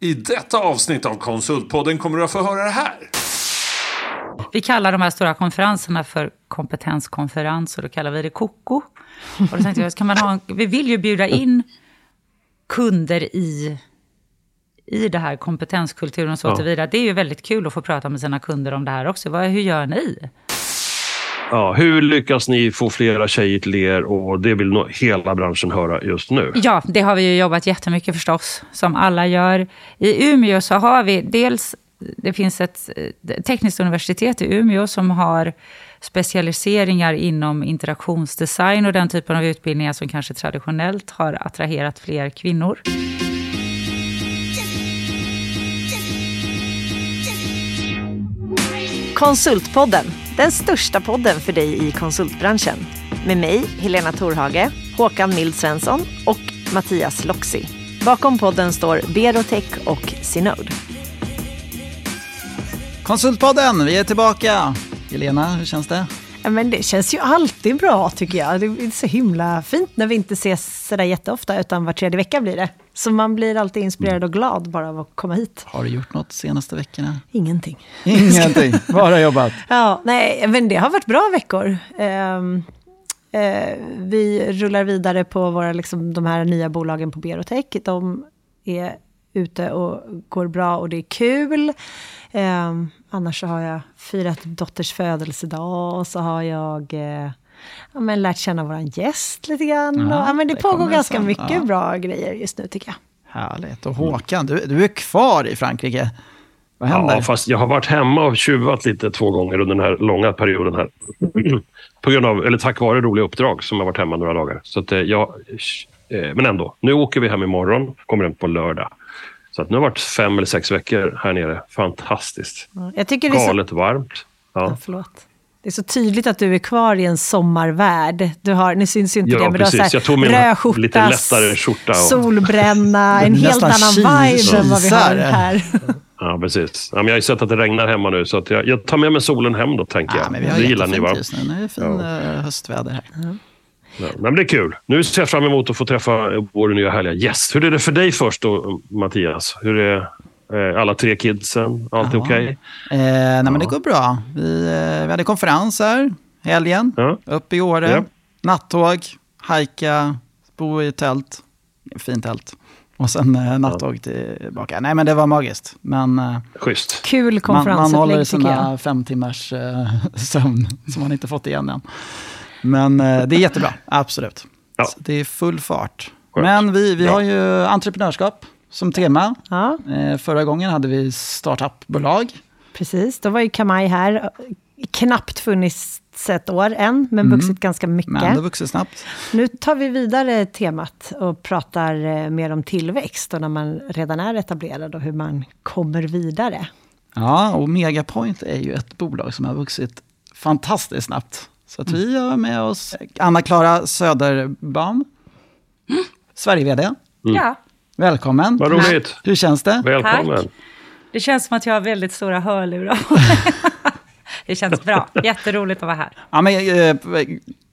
I detta avsnitt av Konsultpodden kommer du att få höra det här. Vi kallar de här stora konferenserna för kompetenskonferenser. Då kallar vi det KOKO. Och då tänkte jag, kan man ha en, vi vill ju bjuda in kunder i, i det här kompetenskulturen och så Ja. vidare. Det är ju väldigt kul att få prata med sina kunder om det här också. Vad, hur gör ni? Ja, hur lyckas ni få flera tjejer till er? Och det vill nog hela branschen höra just nu. Ja, det har vi ju jobbat jättemycket förstås, som alla gör. I Umeå så har vi dels, det finns ett tekniskt universitet i Umeå som har specialiseringar inom interaktionsdesign och den typen av utbildningar som kanske traditionellt har attraherat fler kvinnor. Konsultpodden, den största podden för dig i konsultbranschen. Med mig, Helena Torhage, Håkan Mild Svensson och Mattias Loxi. Bakom podden står Berotech och Synode. Konsultpodden, vi är tillbaka. Helena, hur känns det? Men det känns ju alltid bra tycker jag. Det är så himla fint när vi inte ses sådär jätteofta, utan var tredje vecka blir det. Så man blir alltid inspirerad och glad bara av att komma hit. Har du gjort något senaste veckorna? Ingenting. Ingenting, bara jobbat. Ja, nej, men det har varit bra veckor. Ehm, eh, vi rullar vidare på våra, liksom, de här nya bolagen på Berotech. De är ute och går bra och det är kul. Ehm, annars så har jag firat dotters födelsedag och så har jag eh, ja, men lärt känna vår gäst lite grann. Ja, och, ja, men det det pågår ganska sen. mycket Ja. bra grejer just nu tycker jag. Härligt. Och Håkan, du, du är kvar i Frankrike. Vad händer? Ja, fast jag har varit hemma och tjuvat lite två gånger under den här långa perioden här. På grund av, eller tack vare roliga uppdrag som har varit hemma några dagar. Så att, eh, jag, eh, men ändå, nu åker vi hem imorgon, kommer hem på lördag. Så att nu har det varit fem eller sex veckor här nere. Fantastiskt. Jag tycker det är så, Galet varmt. ja, Ja. förlåt. Det är så tydligt att du är kvar i en sommarvärld. Du har, nu syns ju inte Ja, det, men du har precis. så Jag tog min röd skjorta, lite lättare skjorta och- solbränna, en helt annan vibe än vad vi har här. Ja, precis. Ja, men jag har ju sett att det regnar hemma nu, så att jag, jag tar med mig solen hem då, tänker jag. Ja, men vi har det gillar ni, va? just nu. Nu är det fin eh, höstväder här. Ja, men det är kul. Nu ser jag fram emot att få träffa vår nya härliga gäst. Hur är det för dig först då, Mattias? Hur är eh, alla tre kidsen? Allt är okej? Eh, nej, men det går bra. Vi, eh, vi hade konferens här helgen, Ja. uppe i Åre. Ja. Nattåg, hajka, bo i tält. Fint tält. Och sen eh, nattåg tillbaka. Nej, men det var magiskt. Men eh, Schysst. Kul man, man håller konferensupplägg tycker sina fem timmars eh, sömn som man inte fått igen än. Men eh, det är jättebra, absolut. Ja. Så det är full fart. Skönt. Men vi, vi Bra. har ju entreprenörskap som tema. Ja, Eh, förra gången hade vi startupbolag. precis. Då var ju Kamai här. Knappt funnits ett år än, men vuxit ganska mycket. Men det vuxit snabbt. Nu tar vi vidare temat och pratar eh, mer om tillväxt och när man redan är etablerad och hur man kommer vidare. Ja, och Megapoint är ju ett bolag som har vuxit fantastiskt snabbt. Så att vi har med oss Anna-Klara Söderbaum, Sverige-VD. Ja, Välkommen. Vad roligt. Hur känns det? Välkommen. Tack. det känns som att jag har väldigt stora hörlurar. det känns bra. Jätteroligt att vara här. Ja, men, eh,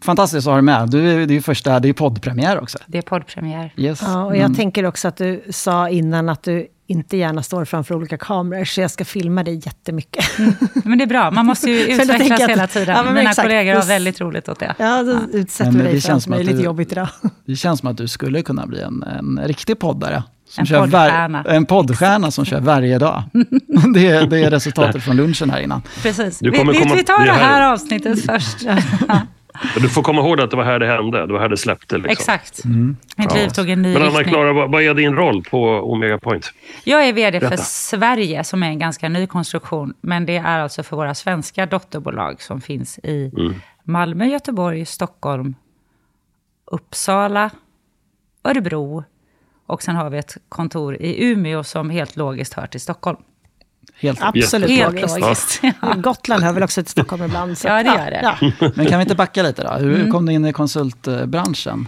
fantastiskt att ha dig med. Du, är- det är ju första, det är poddpremiär också. Det är poddpremiär. Yes. Ja, och jag Mm. tänker också att du sa innan att du inte gärna står framför olika kameror, så jag ska filma dig jättemycket. Men det är bra, man måste ju utvecklas att- hela tiden. Ja, men Mina exakt. kollegor har Det- väldigt roligt åt det. Ja, då utsätter Men vi det dig för att möjligt jobbigt idag. Det känns som att du skulle kunna bli en, en riktig poddare. Som En kör poddstjärna. en poddstjärna som kör varje dag. det, är, det är resultatet från lunchen här innan. Precis. Vi, vi, vi tar det det här- här avsnittet först. Du får komma ihåg att det var här det hände. Det var här det släppte. Liksom. Exakt. Mitt liv tog en ny Men. Anna-Klara, vad, vad är din roll på Omega Point? Jag är vd för Berätta. Sverige, som är en ganska ny konstruktion. Men det är alltså för våra svenska dotterbolag som finns i Mm. Malmö, Göteborg, Stockholm, Uppsala, Örebro. Och sen har vi ett kontor i Umeå som helt logiskt hör till Stockholm. Helt Absolut Helt logiskt. Ja. Gotland hör väl också till Stockholm ibland. Så Ja, det gör det. Ja. Men kan vi inte backa lite då? Hur kom du in i konsultbranschen?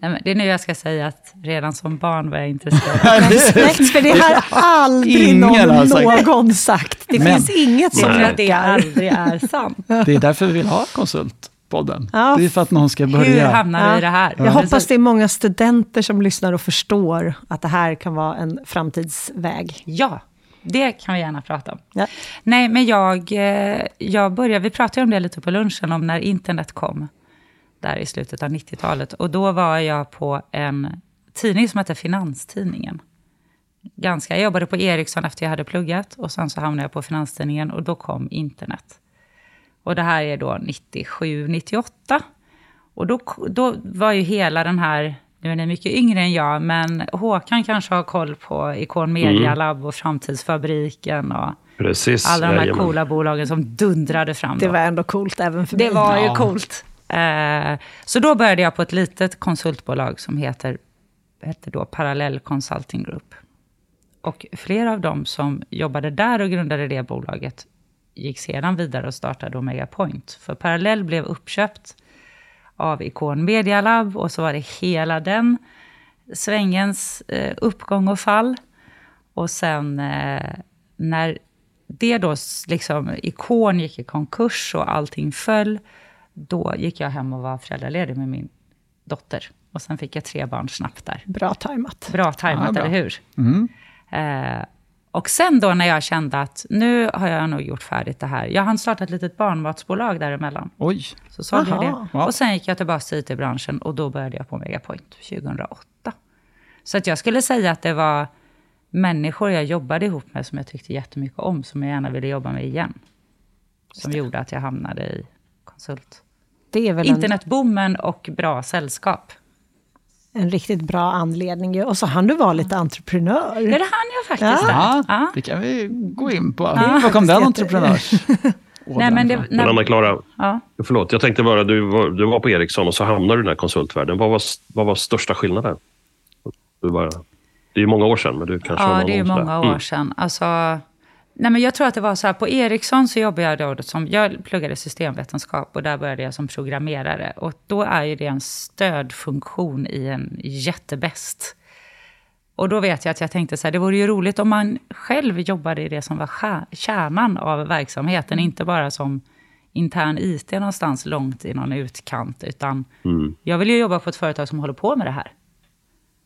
Nej, men Det är nu jag ska säga att redan som barn var jag intresserad. Respekt för det har aldrig Ingen någon har sagt. någon sagt. Det Men- finns inget som att det aldrig är sant. Det är därför vi vill ha konsultpodden. podden. Ja. Det är för att någon ska Hur börja. hamnar vi i det här? Jag hoppas det är många studenter som lyssnar och förstår att det här kan vara en framtidsväg. Ja, det kan vi gärna prata om. Ja. Nej, men jag, eh, jag började, vi pratade om det lite på lunchen, om när internet kom. Där i slutet av 90-talet. Och då var jag på en tidning som hette Finanstidningen. Ganska, jag jobbade på Ericsson efter jag hade pluggat. Och sen så hamnade jag på Finanstidningen och då kom internet. Och det här är då 97, 98. Och då, då var ju hela den här, nu är ni mycket yngre än jag, men Håkan kanske har koll på Icon Media Lab och Framtidsfabriken och Precis. alla de här jajamän. coola bolagen som dundrade fram. Det då. var ändå coolt även för Det mig. var ju Ja. coolt. Eh, så då började jag på ett litet konsultbolag som heter, hette då Parallell Consulting Group. Och flera av dem som jobbade där och grundade det bolaget gick sedan vidare och startade Omega Point. För Parallell blev uppköpt av Icon Media Lab och så var det hela den svängens eh, uppgång och fall. Och sen eh, när det då liksom, Ikon gick i konkurs och allting föll, då gick jag hem och var föräldraledig med min dotter. Och sen fick jag tre barn snabbt där. Bra tajmat. Bra tajmat, Ja, bra. eller hur? Mm. Eh, och sen då när jag kände att nu har jag nog gjort färdigt det här. Jag hann starta ett litet barnmatsbolag däremellan. Oj, Så sålde jag Aha. det. Ja. Och sen gick jag tillbaka till IT-branschen och då började jag på Megapoint 2008. Så att jag skulle säga att det var människor jag jobbade ihop med som jag tyckte jättemycket om, som jag gärna ville jobba med igen. Som gjorde att jag hamnade i konsult. Det är väl en, Internetboomen och bra sällskap. En riktigt bra anledning. Och så hann du vara lite entreprenör. Ja, det hann jag faktiskt. ja, där. Ja. det kan vi gå in på. Ja. Var kom den entreprenörs... Nej, men det, Men Anna-Klara, ja. förlåt. Jag tänkte bara, du var, du var på Ericsson och så hamnade du i den här konsultvärlden. Vad var, vad var största skillnaden? Du bara, det är ju många år sedan, men du kanske har Ja, det är ju många år Mm. sedan. Alltså, nej men jag tror att det var så här, på Ericsson så jobbade jag då som, jag pluggade systemvetenskap och där började jag som programmerare. Och då är ju det en stödfunktion i en jättebäst. Och då vet jag att jag tänkte så här, det vore ju roligt om man själv jobbade i det som var kärnan av verksamheten, inte bara som intern IT någonstans långt i någon utkant, utan Mm. jag vill ju jobba på ett företag som håller på med det här.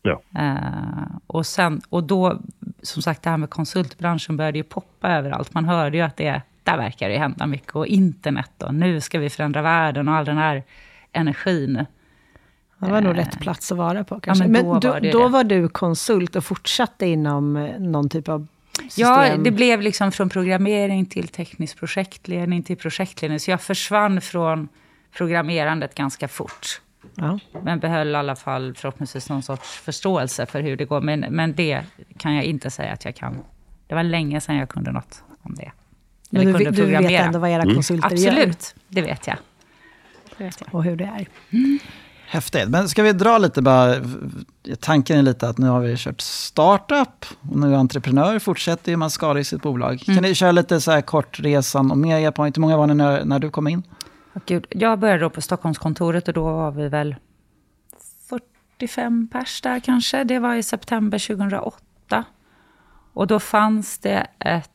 Ja. Eh, och, sen, och då, som sagt, det här med konsultbranschen började ju poppa överallt. Man hörde ju att det, där verkar det hända mycket. Och internet och nu ska vi förändra världen och all den här energin. Det var nog rätt plats att vara på kanske. men men då då, var då var du konsult och fortsatte inom eh, någon typ av system? Ja, det blev liksom från programmering till teknisk projektledning till projektledning. Så jag försvann från programmerandet ganska fort. Ja. Men behöll i alla fall förhoppningsvis någon sorts förståelse för hur det går. Men, men det kan jag inte säga att jag kan. Det var länge sedan jag kunde något om det. Men du, du vet ändå vad era konsulter gör Absolut, det vet jag. Det vet jag. och hur det är. Häftigt. Men ska vi dra lite bara, tanken är lite att nu har vi kört startup och nu är entreprenör, fortsätter ju man skala i sitt bolag. Kan ni köra lite så här kort resan och Megapoint, hur många var ni när, när du kom in? Gud, jag började då på Stockholmskontoret och då var vi väl 45 pers där kanske. Det var i september 2008. Och då fanns det ett...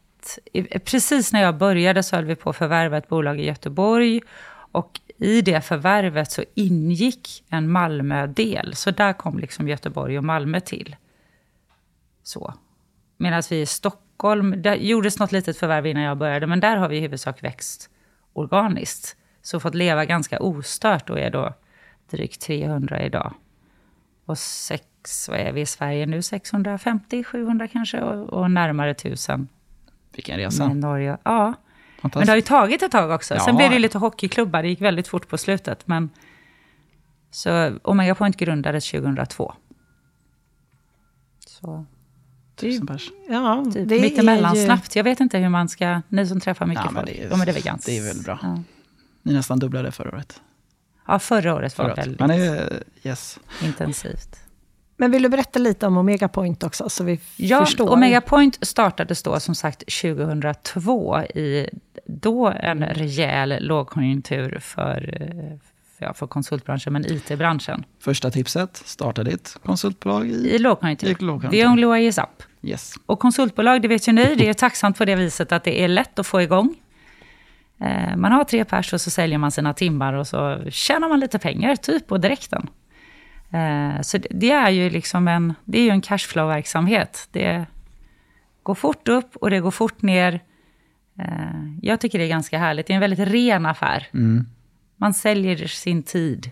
Precis när jag började så höll vi på att förvärva ett bolag i Göteborg. Och i det förvärvet så ingick en Malmö-del. Så där kom liksom Göteborg och Malmö till. Så. Medan vi i Stockholm, där gjordes något litet förvärv innan jag började, men där har vi i huvudsak växt organiskt. Så fått leva ganska ostört och är då drygt 300 idag. Och sex, vad är vi i Sverige nu? 650, 700 kanske och, och närmare 1000 Vilken med resa. Norge. Ja, men det har ju tagit ett tag också. Ja. Sen blev det lite hockeyklubbar, det gick väldigt fort på slutet. Men, så Omega Point grundades 2002. Så Tusen pers. Ja, typ det mittemellan ju- snabbt. Jag vet inte hur man ska, ni som träffar mycket Ja, men folk. det är- ja, men det är väl ganska... det är väl bra. Ja, Ni nästan dubblade förra året. ja förra året var året. väldigt Men är, yes. intensivt. Men vill du berätta lite om Omega Point också, så vi Ja, förstår? Omega Point startades då som sagt 2002 i då en rejäl lågkonjunktur för, eh, ja, för konsultbranschen, men IT-branschen. Första tipset, starta ditt konsultbolag i... I lågkonjunktur. I lågkonjunktur. The only way is up. Yes. Och konsultbolag, det vet ju ni, det är tacksamt på det viset att det är lätt att få igång. Eh, man har tre pers och så säljer man sina timmar och så tjänar man lite pengar, typ på direkten. Eh, så det är ju liksom en, det är ju en cashflow-verksamhet. Det går fort upp och det går fort ner. Eh, jag tycker det är ganska härligt. Det är en väldigt ren affär. Man säljer sin tid.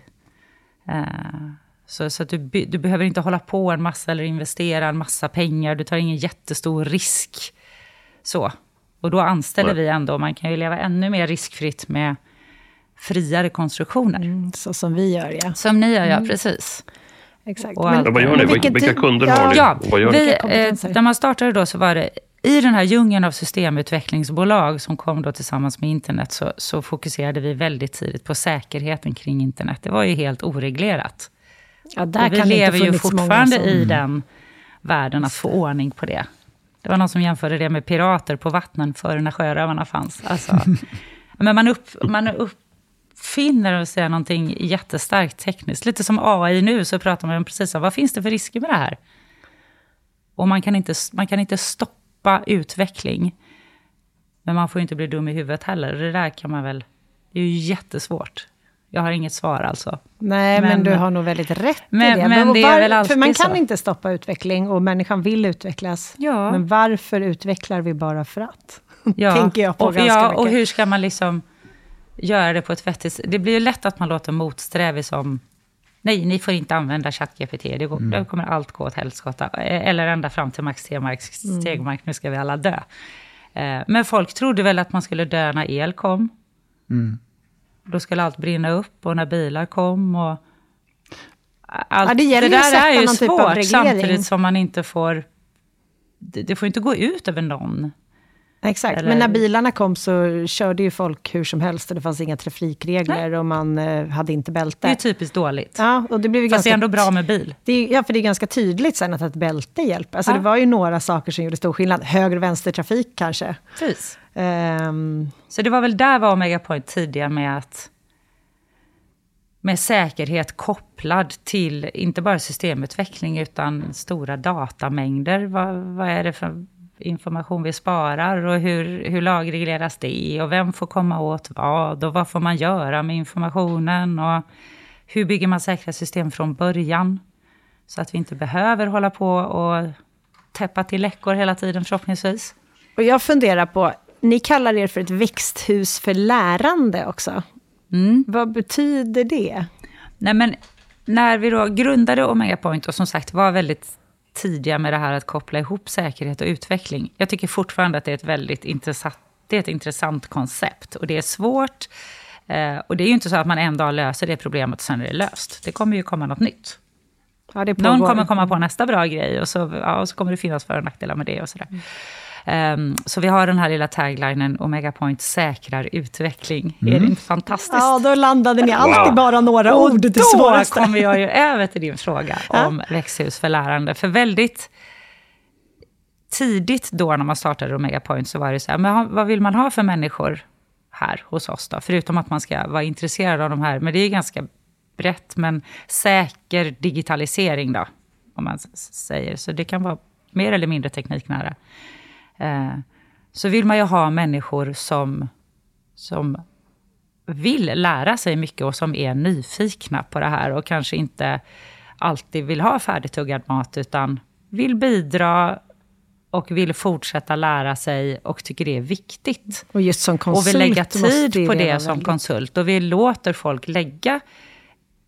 Så, så du, du behöver inte hålla på en massa eller investera en massa pengar. Du tar ingen jättestor risk. Så. Och då anställer vi ändå. Man kan ju leva ännu mer riskfritt med friare konstruktioner. Mm, så som vi gör, ja. Som ni gör, ja. Precis. Exakt. Och Men vad gör ni? Vilka, vilka kunder har ni? Ja, vad gör vi, ni? eh, när man startade då så var det i den här djungeln av systemutvecklingsbolag som kom då tillsammans med internet så, så fokuserade vi väldigt tidigt på säkerheten kring internet. Det var ju helt oreglerat. Ja, där och vi lever ju fortfarande som- i den världen att få ordning på det. Det var någon som jämförde det med pirater på vattnen före när sjörövarna fanns. Alltså, men man, upp, man uppfinner och säger någonting jättestarkt tekniskt. Lite som AI nu, så pratar man om precis om vad finns det för risker med det här? Och man kan inte, man kan inte stoppa utveckling. Men man får ju inte bli dum i huvudet heller. Det där kan man väl... Det är ju jättesvårt. Jag har inget svar alltså. Nej, men, Men- du har nog väldigt rätt Men- i det. men och det är väl alltid För man kan så. inte stoppa utveckling och människan vill utvecklas. Ja. Men varför utvecklar vi bara för att? Ja, Tänker jag på och, ganska ja, mycket. och hur ska man liksom göra det på ett vettigt sätt? Det blir ju lätt att man låter motsträvig som Nej, ni får inte använda ChatGPT. Det, går, det kommer allt gå åt helskotta. Eller ända fram till Max Tegmark, Mm. Tegmark, nu ska vi alla dö. Eh, Men folk trodde väl att man skulle dö när el kom. Då skulle allt brinna upp och när bilar kom. Och allt, Ja, det gäller att där är ju typ svårt, samtidigt som man inte får... Det, det får inte gå ut över någon. Exakt, Eller- men när bilarna kom så körde ju folk hur som helst och det fanns inga trafikregler och man eh, hade inte Det är bälte. typiskt dåligt. Ja, och det blev Fast det ganska är ändå bra med bil. Det är, ja, för det är ganska tydligt sen att ett bälte hjälper. Alltså Ja. det var ju några saker som gjorde stor skillnad. Höger och vänstertrafik kanske. Precis. Um, Så det var väl där var Omega Point tidiga med att med säkerhet kopplad till inte bara systemutveckling utan stora datamängder. Vad, vad är det för information vi sparar och hur, hur lagregleras det och vem får komma åt vad och vad får man göra med informationen och hur bygger man säkra system från början så att vi inte behöver hålla på och täppa till läckor hela tiden förhoppningsvis. och jag funderar på, ni kallar er för ett växthus för lärande också. Mm. Vad betyder det? Nej, men när vi då grundade Omega Point och som sagt var väldigt tidiga med det här att koppla ihop säkerhet och utveckling. Jag tycker fortfarande att det är ett väldigt intressant, det är ett intressant koncept och det är svårt. Eh, och det är ju inte så att man en dag löser det problemet och sen är det löst. Det kommer ju komma något nytt. Ja, det Någon kommer komma på nästa bra grej och så, ja, och så kommer det finnas för och nackdelar med det och sådär. Ehm, så vi har den här lilla taglinen Omega Point säkrar utveckling. Är det inte fantastiskt? Ja, då landade ni alltid bara några Och ord, det då kommer jag ju över till din fråga om växthus för lärande. För väldigt tidigt då när man startade Omega Point så var det så här, men vad vill man ha för människor här hos oss då? Förutom att man ska vara intresserad av de här, men det är ganska brett, men säker digitalisering då, om man säger. Så det kan vara mer eller mindre tekniknära. Eh, så vill man ju ha människor som, som vill lära sig mycket och som är nyfikna på det här och kanske inte alltid vill ha färdigtuggad mat utan vill bidra och vill fortsätta lära sig och tycker det är viktigt. Och just som konsult Och vill lägga tid på det som väldigt- konsult. Och vi låter folk lägga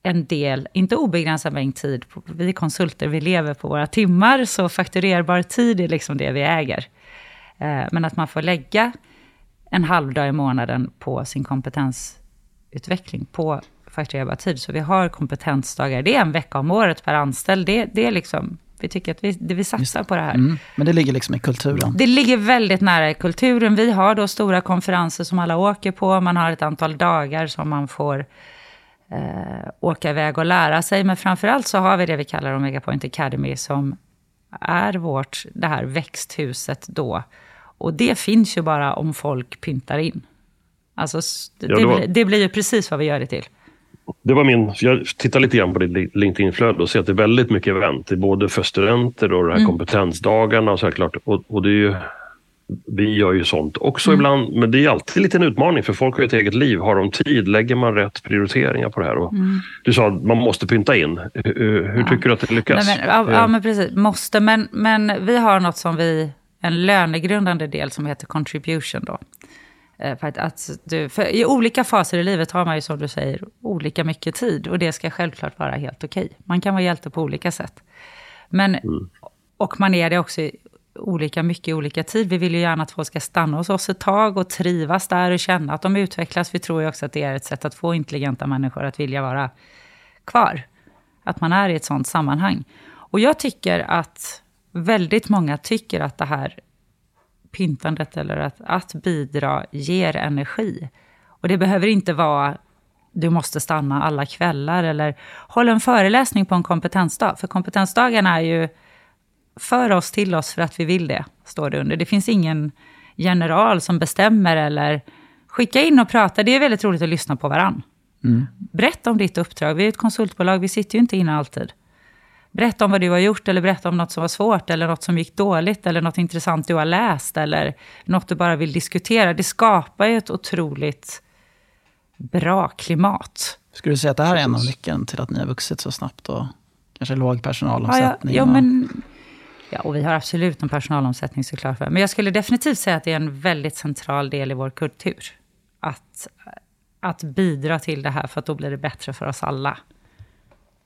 en del, inte obegränsad mängd tid. Vi konsulter, vi lever på våra timmar, så fakturerbar tid är liksom det vi äger. Eh, men att man får lägga en halv dag i månaden på sin kompetensutveckling på fakturerbar tid. Så vi har kompetensdagar, det är en vecka om året per anställd. Det, det är liksom, vi tycker att vi, det vi satsar på det här. Mm. Men det ligger liksom i kulturen. Det ligger väldigt nära i kulturen. Vi har då stora konferenser som alla åker på. Man har ett antal dagar som man får eh, åka iväg och lära sig. Men framförallt så har vi det vi kallar Omega Point Academy som är vårt, det här växthuset då. Och det finns ju bara om folk pyntar in. Alltså, det, Ja, det var- blir, det blir ju precis vad vi gör det till. Det var min, jag tittar lite grann på ditt LinkedIn-flöde och ser att det är väldigt mycket event. Det är både för studenter och de här Mm. kompetensdagarna och så här klart. Och, och det är ju vi gör ju sånt också Mm. ibland, men det är alltid lite en utmaning för folk har ju ett eget liv. Har de tid? Lägger man rätt prioriteringar på det här? Och Mm. Du sa att man måste pynta in. Hur, hur tycker du att det lyckas? Nej, men, ja, ja, men precis. Måste. Men, men vi har något som vi, en lönegrundande del som heter contribution då. Eh, För att, att du, för I olika faser i livet har man ju som du säger olika mycket tid och det ska självklart vara helt okej. Man kan vara hjälte på olika sätt. Men, Och man är det också olika mycket i olika tid. Vi vill ju gärna att folk ska stanna hos oss ett tag och trivas där och känna att de utvecklas. Vi tror ju också att det är ett sätt att få intelligenta människor att vilja vara kvar. Att man är i ett sånt sammanhang. Och jag tycker att väldigt många tycker att det här pyntandet eller att, att bidra ger energi. Och det behöver inte vara du måste stanna alla kvällar eller hålla en föreläsning på en kompetensdag. För kompetensdagen är ju för oss till oss för att vi vill det, står det under. Det finns ingen general som bestämmer eller skicka in och prata. Det är väldigt roligt att lyssna på varann. Berätta om ditt uppdrag. Vi är ett konsultbolag, vi sitter ju inte inne alltid. Berätta om vad du har gjort eller berätta om något som var svårt eller något som gick dåligt eller något intressant du har läst eller något du bara vill diskutera. Det skapar ju ett otroligt bra klimat. Skulle du säga att det här är en av nyckeln till att ni har vuxit så snabbt och kanske låg Ja, ja, personalomsättning? ja, och- men, ja, och vi har absolut en personalomsättning såklart. Men jag skulle definitivt säga att det är en väldigt central del i vår kultur. Att, att bidra till det här, för att då blir det bättre för oss alla.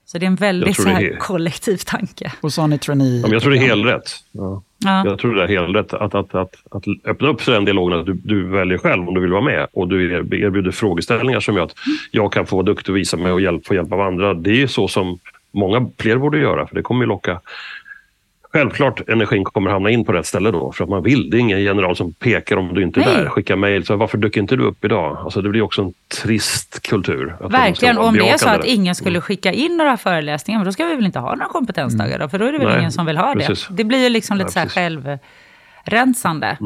Så det är en väldigt så här är- kollektiv tanke. Och så har ni trainee... Ja, jag tror det är helt rätt. Ja. Ja. Jag tror det är helt rätt att, att, att, att öppna upp för den dialogen att du, du väljer själv om du vill vara med och du er- erbjuder frågeställningar som gör att jag kan få vara duktig och visa mig och hjälp, få hjälp av andra. Det är så som många fler borde göra för det kommer ju locka Självklart energin kommer hamna in på rätt ställe då för att man vill. Det är ingen general som pekar om du inte är Nej. där. Skicka mejl. så Varför dök inte du upp idag? Alltså det blir också en trist kultur. Verkligen, om det är så att ingen skulle skicka in några föreläsningar, men då ska vi väl inte ha några kompetensdagar då? För då är det väl Nej, ingen som vill ha precis. det. Det blir ju liksom lite Ja, så här precis. Mm. självrensande.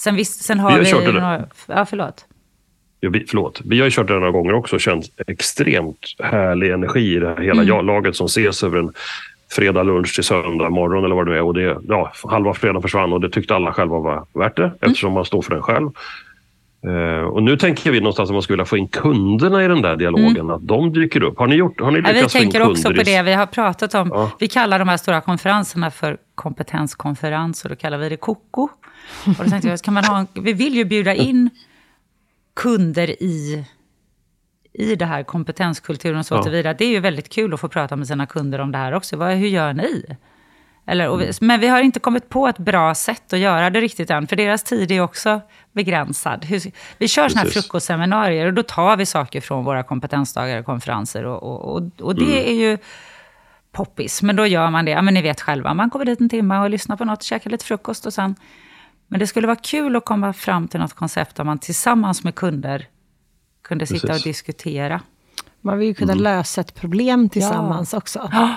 Sen, visst, sen har Vi har vi... kört det några, ja, förlåt. Ja, vi, förlåt. Vi har ju kört det några gånger också och känt extremt härlig energi i det här hela Mm. laget som ses över en fredag lunch till söndag morgon eller vad det nu är. Och det, ja, halva fredagen försvann och det tyckte alla själva var värt det Mm. eftersom man står för den själv. Eh, och nu tänker vi någonstans att man skulle vilja få in kunderna i den där dialogen, att de dyker upp. Har ni, gjort, har ni Mm. Ja, vi lyckats tänker också på det. Vi har pratat om, Ja. vi kallar de här stora konferenserna för kompetenskonferens och då kallar vi det koko. Och då tänkte jag, kan man ha en, vi vill ju bjuda in kunder i, i det här kompetenskulturen och så Ja. tillvida. Det är ju väldigt kul att få prata med sina kunder om det här också. Vad, hur gör ni? Eller, vi, men vi har inte kommit på ett bra sätt att göra det riktigt än, för deras tid är också begränsad. Hur, vi kör såna här frukostseminarier och då tar vi saker från våra kompetensdagar och konferenser. Och, och, och, och det är ju poppis, men då gör man det. Ja, men ni vet själva, man kommer dit en timme och lyssnar på något, käkar lite frukost och sen... Men det skulle vara kul att komma fram till något koncept där man tillsammans med kunder kunde sitta Precis. och diskutera. Man vill ju kunna lösa ett problem tillsammans också. Mm. Ja,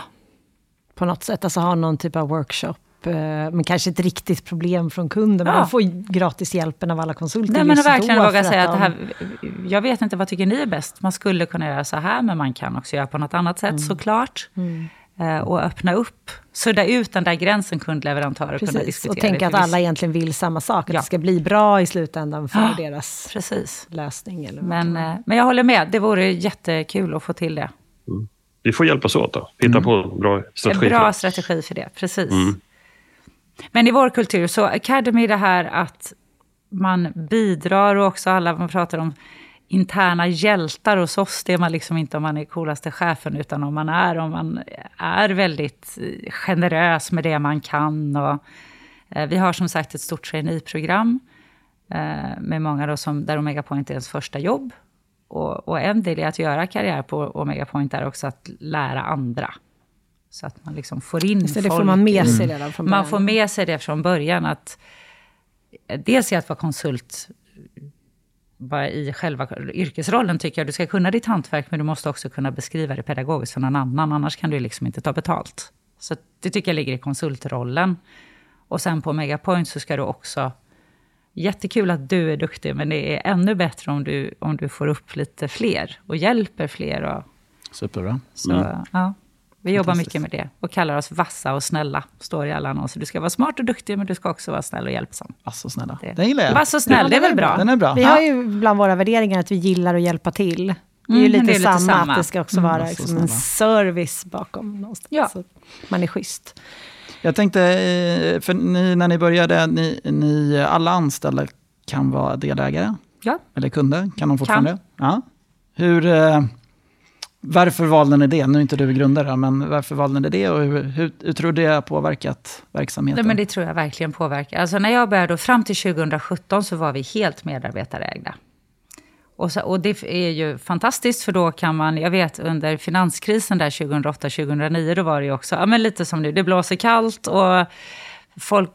På något sätt, alltså ha någon typ av workshop. eh, Men kanske ett riktigt problem från kunden. Men Ja. de får gratis hjälpen av alla konsulter Nej, men just att verkligen då våga för säga att det de- här, jag vet inte vad tycker ni är bäst. Man skulle kunna göra så här, men man kan också göra på något annat sätt Mm. såklart. Eh, och öppna upp, sudda ut den där gränsen kundleverantör och kunna Precis, diskutera och tänka att alla egentligen vill samma sak. Att Ja. det ska bli bra i slutändan för Ja. deras Precis. lösning. Eller Men, eh, men jag håller med, det vore jättekul att få till det. Vi får hjälpas åt då. Hitta på en bra En strategi. för bra det. strategi för det, precis. Men i vår kultur, så Academy det här att man bidrar och också alla, man pratar om interna hjältar hos oss, det är man liksom inte om man är coolaste chefen, utan om man är, om man är väldigt eh, generös med det man kan. Och, eh, vi har som sagt ett stort traineeprogram eh, med många då som, där Omega Point är ens första jobb. Och, och en del i att göra karriär på Omega Point är också att lära andra. Så att man liksom får in Så det får folk man med sig redan från början. man får med sig det från början. att Dels i att vara konsult bara i själva yrkesrollen tycker jag. Du ska kunna ditt hantverk, men du måste också kunna beskriva det pedagogiskt för någon annan. Annars kan du liksom inte ta betalt. Så det tycker jag ligger i konsultrollen. Och sen på Megapoint så ska du också... Jättekul att du är duktig, men det är ännu bättre om du, om du får upp lite fler och hjälper fler. Och, Superbra. så, ja. Vi jobbar mycket med det och kallar oss vassa och snälla. Står i alla annonser. Du ska vara smart och duktig, men du ska också vara snäll och hjälpsam. Alltså snälla. Det- Den gillar jag. Vass och snäll, det är väl bra? Den är bra. Vi Ja. har ju bland våra värderingar att vi gillar att hjälpa till. Det är ju Mm, lite, det är lite samma, samma. att det ska också Mm, vara liksom en service bakom någonstans. Ja. Så man är schysst. Jag tänkte, eh, för ni, när ni började, ni, ni alla anställda kan vara delägare? Ja. Eller kunder? Kan de fortfarande? Ja. Hur, eh, varför valde ni det? Nu är inte du grundare, men varför valde ni det och hur, hur, hur tror du det har påverkat verksamheten? Nej, men det tror jag verkligen påverkar. Alltså när jag började, fram till 2017 så var vi helt medarbetarägda. Och, så, och det är ju fantastiskt, för då kan man, jag vet under finanskrisen där 2008-2009, då var det ju också, ja men lite som nu, det blåser kallt och folk,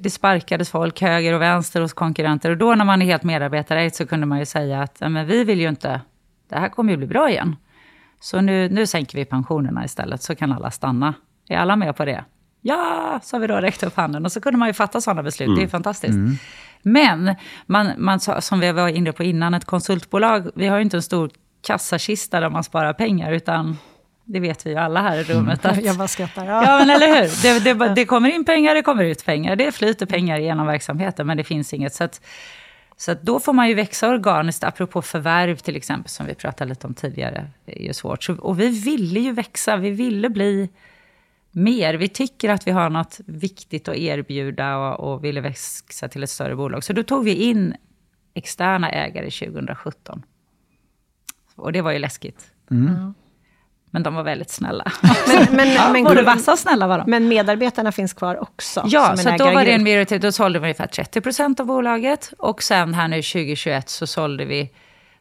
det sparkades folk höger och vänster hos konkurrenter. Och då när man är helt medarbetarägd så kunde man ju säga att, ja, men vi vill ju inte, det här kommer ju bli bra igen. Så nu, nu sänker vi pensionerna istället, så kan alla stanna. Är alla med på det? Ja, så har vi då räckt upp handen. Och så kunde man ju fatta sådana beslut. Det är fantastiskt. Men, man, man, sa- som vi var inne på innan, ett konsultbolag, vi har ju inte en stor kassakista där man sparar pengar, utan det vet vi ju alla här i rummet. Att, Jag bara skrattar. Ja, men eller hur? Det, det, det kommer in pengar, det kommer ut pengar. Det flyter pengar genom verksamheten, men det finns inget. Så, att, så att då får man ju växa organiskt, apropå förvärv till exempel, som vi pratade lite om tidigare. Det är ju svårt. Så, och vi ville ju växa, vi ville bli mer. Vi tycker att vi har något viktigt att erbjuda och, och ville växa till ett större bolag. Så då tog vi in externa ägare 2017. Och det var ju läskigt. Men de var väldigt snälla. Men, men, men, Både vassa och snälla var de. men medarbetarna finns kvar också? Ja, så då var det en minoritet. Då sålde vi ungefär 30 procent av bolaget. Och sen här nu 2021 så sålde vi,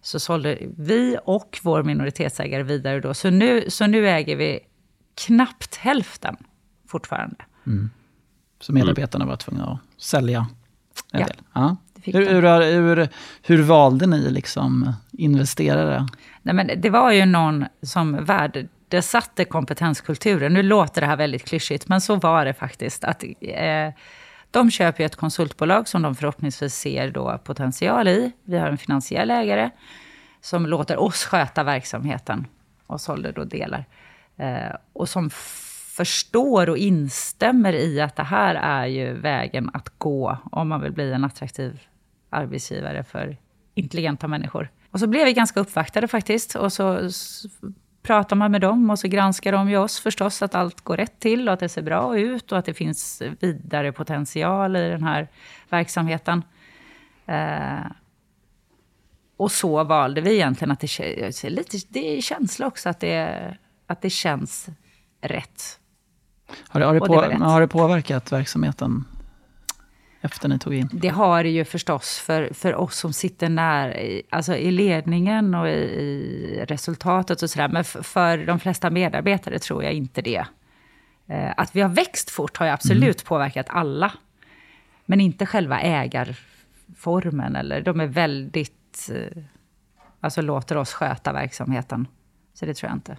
så sålde vi och vår minoritetsägare vidare då. Så nu, så nu äger vi knappt hälften fortfarande. Så medarbetarna var tvungna att sälja en Ja, del. Ja. Hur, hur, hur, hur valde ni liksom investerare? Nej, men det var ju någon som värdesatte kompetenskulturen. Nu låter det här väldigt klyschigt, men så var det faktiskt. Att, eh, de köper ju ett konsultbolag som de förhoppningsvis ser då potential i. Vi har en finansiell ägare som låter oss sköta verksamheten och sålde då delar. Eh, och som förstår och instämmer i att det här är ju vägen att gå om man vill bli en attraktiv arbetsgivare för intelligenta människor. Och så blev vi ganska uppvaktade faktiskt. Och så pratar man med dem och så granskar de ju oss förstås att allt går rätt till och att det ser bra ut och att det finns vidare potential i den här verksamheten. Eh, och så valde vi egentligen att det, lite, det är känsla också att det, att det känns rätt. Har det, har, det det på, rätt. har det påverkat verksamheten efter ni tog in? Det har det ju förstås för, för oss som sitter när, alltså i ledningen och i, i resultatet och sådär. Men för de flesta medarbetare tror jag inte det. Eh, Att vi har växt fort har ju absolut påverkat alla. Men inte själva ägarformen. Eller, de är väldigt... eh, Alltså låter oss sköta verksamheten. Så det tror jag inte.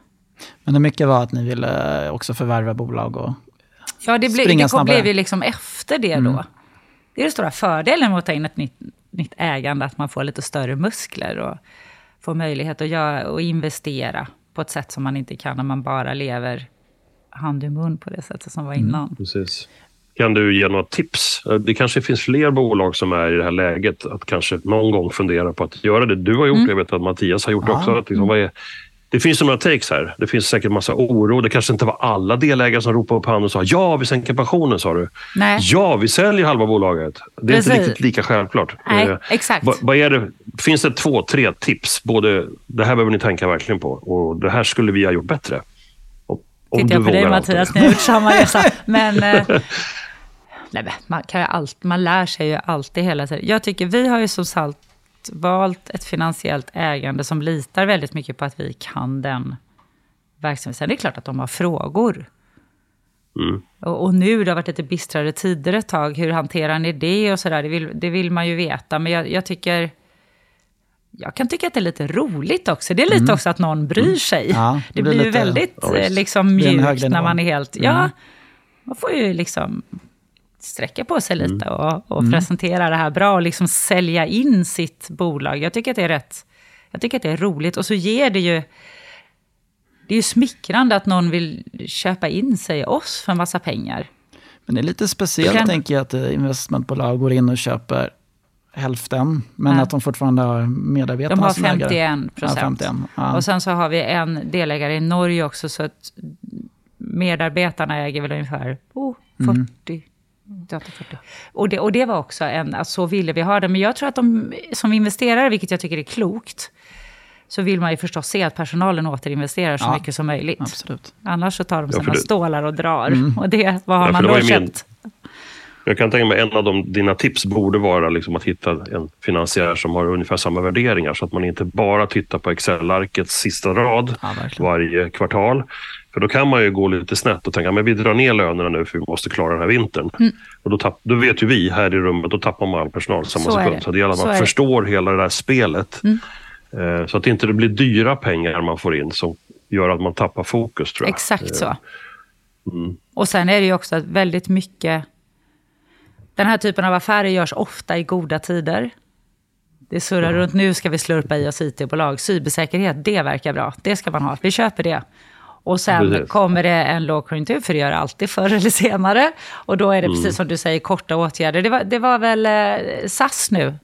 Men det mycket var att ni ville också förvärva bolag och Ja, det, ble, Springa det blev ju liksom efter det då. Det är den stora fördelen med att ta in ett nytt, nytt ägande, att man får lite större muskler och får möjlighet att göra, och investera på ett sätt som man inte kan när man bara lever hand i mun på det sättet som var innan. Precis. Kan du ge några tips? Eh, Det kanske finns fler bolag som är i det här läget att kanske någon gång fundera på att göra det. Du har gjort det, jag vet att Mattias har gjort det Ja. också. Att liksom, vad är, det finns några takes här. Det finns säkert massa oro. Det kanske inte var alla delägare som ropade upp handen och sa ja, vi sänker pensionen, sa du. Nej. Ja, vi säljer halva bolaget. Det är inte Precis. riktigt lika självklart. Nej, Eh, exakt. vad- är det, finns det två, tre tips? Både det här behöver ni tänka verkligen på och det här skulle vi ha gjort bättre. Om, Tittar du jag på dig Mattias, ni har gjort samma resa. Men, eh, nej, man, kan ju allt, man lär sig ju alltid hela tiden. Jag tycker vi har ju som sagt valt ett finansiellt ägande som litar väldigt mycket på att vi kan den verksamheten. Sen är det klart att de har frågor. Mm. Och, och nu, det har varit lite bistrare tider ett tag. Hur hanterar ni det och sådär? Det vill, det vill man ju veta. Men jag, jag tycker... Jag kan tycka att det är lite roligt också. Det är lite också att någon bryr sig. Mm. Ja, det det, blir ju lite- väldigt ja, eh, liksom, mjukt när man är helt... Mm. Ja, man får ju liksom sträcka på sig lite Mm. och, och presentera det här bra och liksom sälja in sitt bolag. Jag tycker att det är rätt... Jag tycker att det är roligt och så ger det ju... det är ju smickrande att någon vill köpa in sig i oss för en massa pengar. Men det är lite speciellt, kan- tänker jag, att eh, investmentbolag går in och köper hälften, men Ja. att de fortfarande har medarbetarna De har som ägare. 51 procent. Ja, 51. Ja. Och sen så har vi en delägare i Norge också, så att medarbetarna äger väl ungefär oh, 40. 38-40. Och, det, och det var också en, att så ville vi ha det. Men jag tror att de som investerare, vilket jag tycker är klokt, så vill man ju förstås se att personalen återinvesterar så Ja. mycket som möjligt. Absolut. Annars så tar de Ja, sina det- stålar och drar. Och det, vad har Ja, man då ju min- köpt? Jag kan tänka mig en av de, dina tips borde vara liksom att hitta en finansiär som har ungefär samma värderingar så att man inte bara tittar på Excel-arkets sista rad Ja, varje kvartal. För då kan man ju gå lite snett och tänka men vi drar ner lönerna nu för vi måste klara den här vintern. Mm. Och då, tapp, då vet ju vi här i rummet, då tappar man all personal samma Så sekund. Så det gäller att man är det. Mm. förstår hela det där spelet. Eh, så att det inte blir dyra pengar man får in som gör att man tappar fokus tror jag. Exakt så. Mm. Och sen är det ju också att väldigt mycket... Den här typen av affärer görs ofta i goda tider. Det surrar runt, nu ska vi slurpa i oss IT-bolag. Cybersäkerhet, det verkar bra. Det ska man ha. Vi köper det. Och sen Precis. kommer det en lågkonjunktur, för det gör det alltid förr eller senare. Och då är det Mm. precis som du säger, korta åtgärder. Det var, det var väl eh, SAS nu,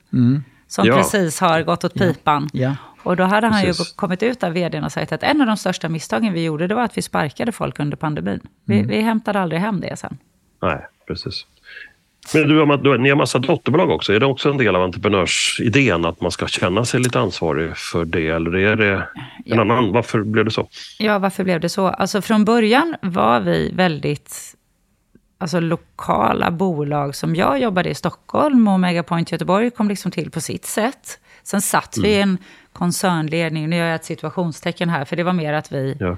som Ja. precis har gått åt pipan. Ja. Och då hade han Precis. ju kommit ut av vdn och sagt att en av de största misstagen vi gjorde, det var att vi sparkade folk under pandemin. Vi, vi hämtade aldrig hem det sen. Nej, precis. Men du, har- du, ni har massa dotterbolag också. Är det också en del av entreprenörsidén att man ska känna sig lite ansvarig för det? Eller är det en Ja. annan? Varför blev det så? Ja, varför blev det så? Alltså från början var vi väldigt alltså, lokala bolag som jag jobbade i Stockholm och Megapoint Göteborg kom liksom till på sitt sätt. Sen satt vi i en koncernledning, nu gör jag ett situationstecken här, för det var mer att vi Ja.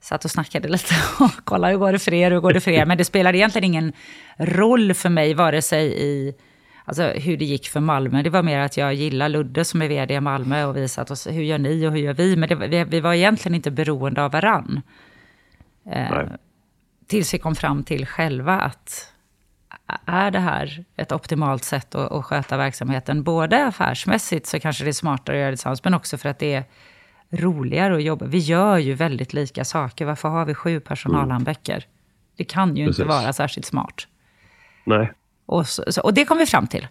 Satt och snackade lite och kollade hur går det för er, hur går det för er. Men det spelade egentligen ingen roll för mig, vare sig i alltså, hur det gick för Malmö. Det var mer att jag gillar Ludde som är vd i Malmö och vi satt sa, hur gör ni och hur gör vi? Men det, vi, vi var egentligen inte beroende av varann. Eh, tills vi kom fram till själva att är det här ett optimalt sätt att, att sköta verksamheten? Både affärsmässigt så kanske det är smartare att göra det tillsammans, men också för att det är roligare att jobba. Vi gör ju väldigt lika saker. Varför har vi sju personalhandböcker? Det kan ju inte Precis. vara särskilt smart. Nej. Och, så, och det kom vi fram till.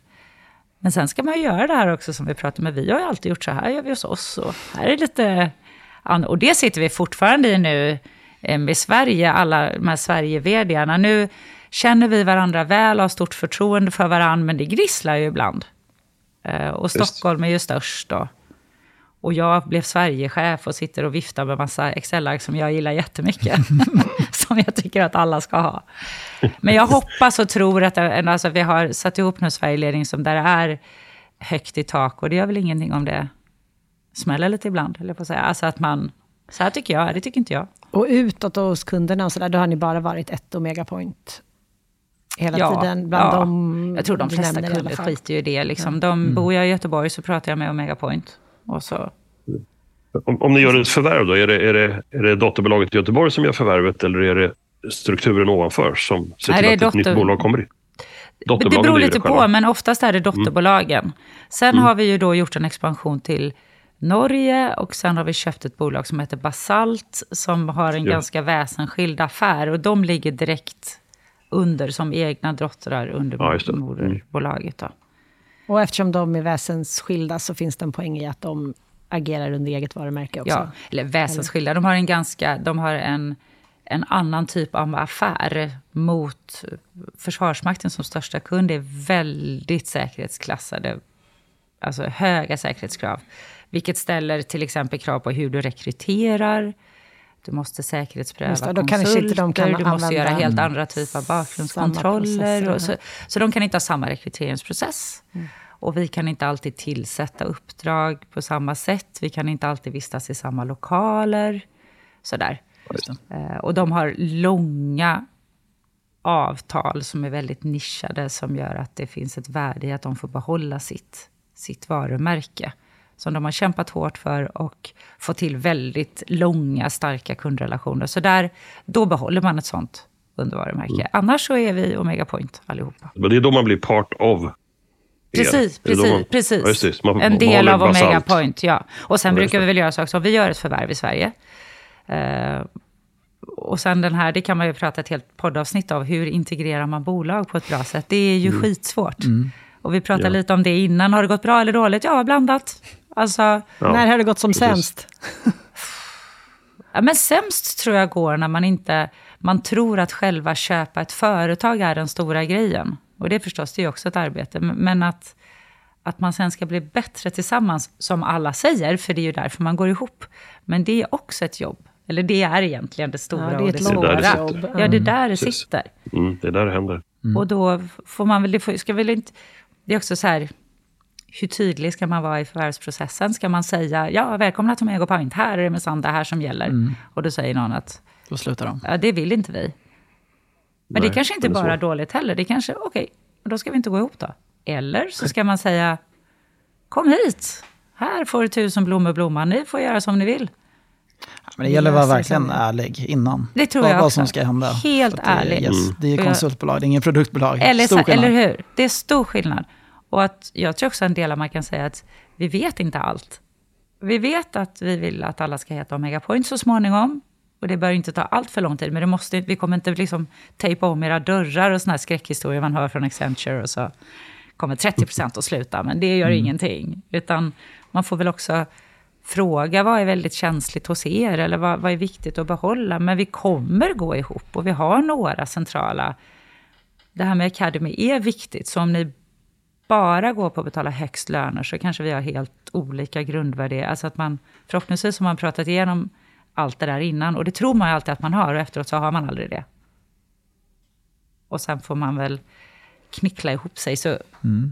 Men sen ska man ju göra det här också som vi pratar med. Vi har ju alltid gjort så här, gör vi hos oss. Och här är lite... Och det sitter vi fortfarande i nu eh, med Sverige, alla de här Sverige-vdarna. Nu känner vi varandra väl, har stort förtroende för varandra, men det grisslar ju ibland. Eh, Och Stockholm är ju störst då. Och jag blev Sverigechef och sitter och viftar med massa Excel-ark som jag gillar jättemycket. som jag tycker att alla ska ha. Men jag hoppas och tror att det, alltså, vi har satt ihop en Sverigeledning som där är högt i tak. Och det gör väl ingenting om det smäller lite ibland, eller på att säga. Alltså att man, så här tycker jag, det tycker inte jag. Och utåt och hos kunderna och sådär, då har ni bara varit ett Omegapoint hela tiden? Bland ja. de jag tror de flesta kunder skiter ju i det. Liksom. De, Bor jag i Göteborg så pratar jag med Omega Point. Och så Om, om ni gör ett förvärv då, är det, är, det, är det dotterbolaget i Göteborg som gör förvärvet eller är det strukturen ovanför som ser Nej, till det är att ett nytt bolag kommer in? Det beror lite det på, men oftast är det dotterbolagen. Sen har vi ju då gjort en expansion till Norge och sen har vi köpt ett bolag som heter Basalt som har en Ja. ganska väsensskild affär och de ligger direkt under som egna dottrar under Ja, just det. Mm. Och eftersom de är väsensskilda så finns det en poäng i att de agerar under eget varumärke också. Ja, eller väsensskilda. De har en ganska, de har en, en annan typ av affär mot Försvarsmakten som största kund. Det är väldigt säkerhetsklassade, alltså höga säkerhetskrav. Vilket ställer till exempel krav på hur du rekryterar. Du måste säkerhetspröva Just det, då kanske inte de kan konsulter, du måste göra helt andra typer av bakgrundskontroller. Och så, så de kan inte ha samma rekryteringsprocess. Och vi kan inte alltid tillsätta uppdrag på samma sätt. Vi kan inte alltid vistas i samma lokaler. Sådär. Eh, Och de har långa avtal som är väldigt nischade som gör att det finns ett värde i att de får behålla sitt, sitt varumärke. Som de har kämpat hårt för och fått till väldigt långa, starka kundrelationer. Så där, då behåller man ett sånt undervarumärke. Annars så är vi Omega Point allihopa. Men det är då man blir part of. Precis, precis. man- precis. Så man en del av Omega. Point, ja. Och sen Ja, brukar vi väl göra saker som, vi gör ett förvärv i Sverige. Eh, och sen den här, det kan man ju prata ett helt poddavsnitt av, hur integrerar man bolag på ett bra sätt? Det är ju skitsvårt. Och vi pratade Ja. lite om det innan, har det gått bra eller dåligt? Ja, blandat. Alltså, Ja, När har det gått som precis. sämst? Ja, men sämst tror jag går när man inte man tror att själva köpa ett företag är den stora grejen. Och det är förstås det är också ett arbete. Men- att, att man sen ska bli bättre tillsammans, som alla säger, för det är ju därför man går ihop. Men det är också ett jobb. Eller det är egentligen det stora Ja, det är och det svåra. jobb. Ja, det är där det sitter. Mm, det är där det händer. Och då får man väl, det får, ska väl inte, det är också så här, hur tydlig ska man vara i förvärvsprocessen? Ska man säga, ja, välkomna till Mego Point, här är det minsann det här som gäller. Och då säger någon att, Då slutar de. ja, det vill inte vi. Men Nej, det kanske inte är bara är dåligt heller. Det kanske, okej, då ska vi inte gå ihop då. Eller så ska man säga, kom hit, här får du tusen blommor blomma, ni får göra som ni vill. Men det gäller att vara verkligen ärlig innan. Det tror vad, jag vad också. som ska hända. Helt ärlig. Yes, det är jag- konsultbolag, det är ingen produktbolag. Eller, Stor skillnad. eller hur? Det är stor skillnad. Och att jag tror också en del av man kan säga att vi vet inte allt. Vi vet att vi vill att alla ska heta Omega Point så småningom. Och det bör inte ta allt för lång tid, men det måste, vi kommer inte liksom tejpa om era dörrar och såna här skräckhistorier man hör från Accenture och så kommer 30 procent att sluta, men det gör ingenting. Utan man får väl också fråga vad är väldigt känsligt hos er eller vad, vad är viktigt att behålla. Men vi kommer gå ihop och vi har några centrala det här med Academy är viktigt. Så om ni bara går på att betala högst löner så kanske vi har helt olika grundvärderingar. Alltså att man, förhoppningsvis har man pratat igenom allt det där innan. Och det tror man ju alltid att man har och efteråt så har man aldrig det. Och sen får man väl knickla ihop sig så,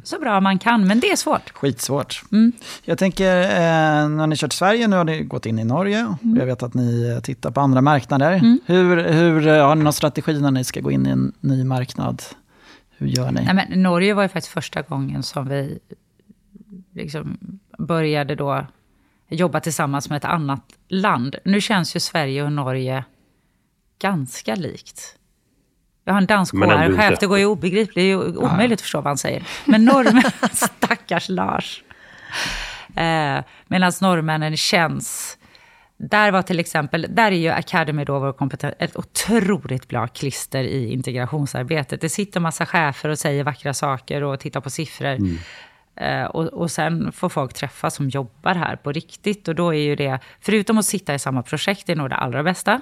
så bra man kan. Men det är svårt. Skitsvårt. Mm. Jag tänker, eh, när ni kört Sverige, nu har ni gått in i Norge. Mm. Jag vet att ni eh, tittar på andra marknader. Hur, hur, eh, har ni någon strategi när ni ska gå in i en ny marknad? Hur gör ni? Nej, men Norge var ju faktiskt första gången som vi liksom började då jobba tillsammans med ett annat land. Nu känns ju Sverige och Norge ganska likt. Jag har en dansk HR-chef, det går ju obegripligt, det är ju omöjligt att förstå vad han säger. Men norrmän, stackars Lars. Eh, Medan norrmännen känns... Där var till exempel, där är ju Academy då vår kompetens, ett otroligt bra klister i integrationsarbetet. Det sitter massa chefer och säger vackra saker och tittar på siffror. Eh, och, och sen får folk träffas som jobbar här på riktigt. Och då är ju det, förutom att sitta i samma projekt, det är nog det allra bästa.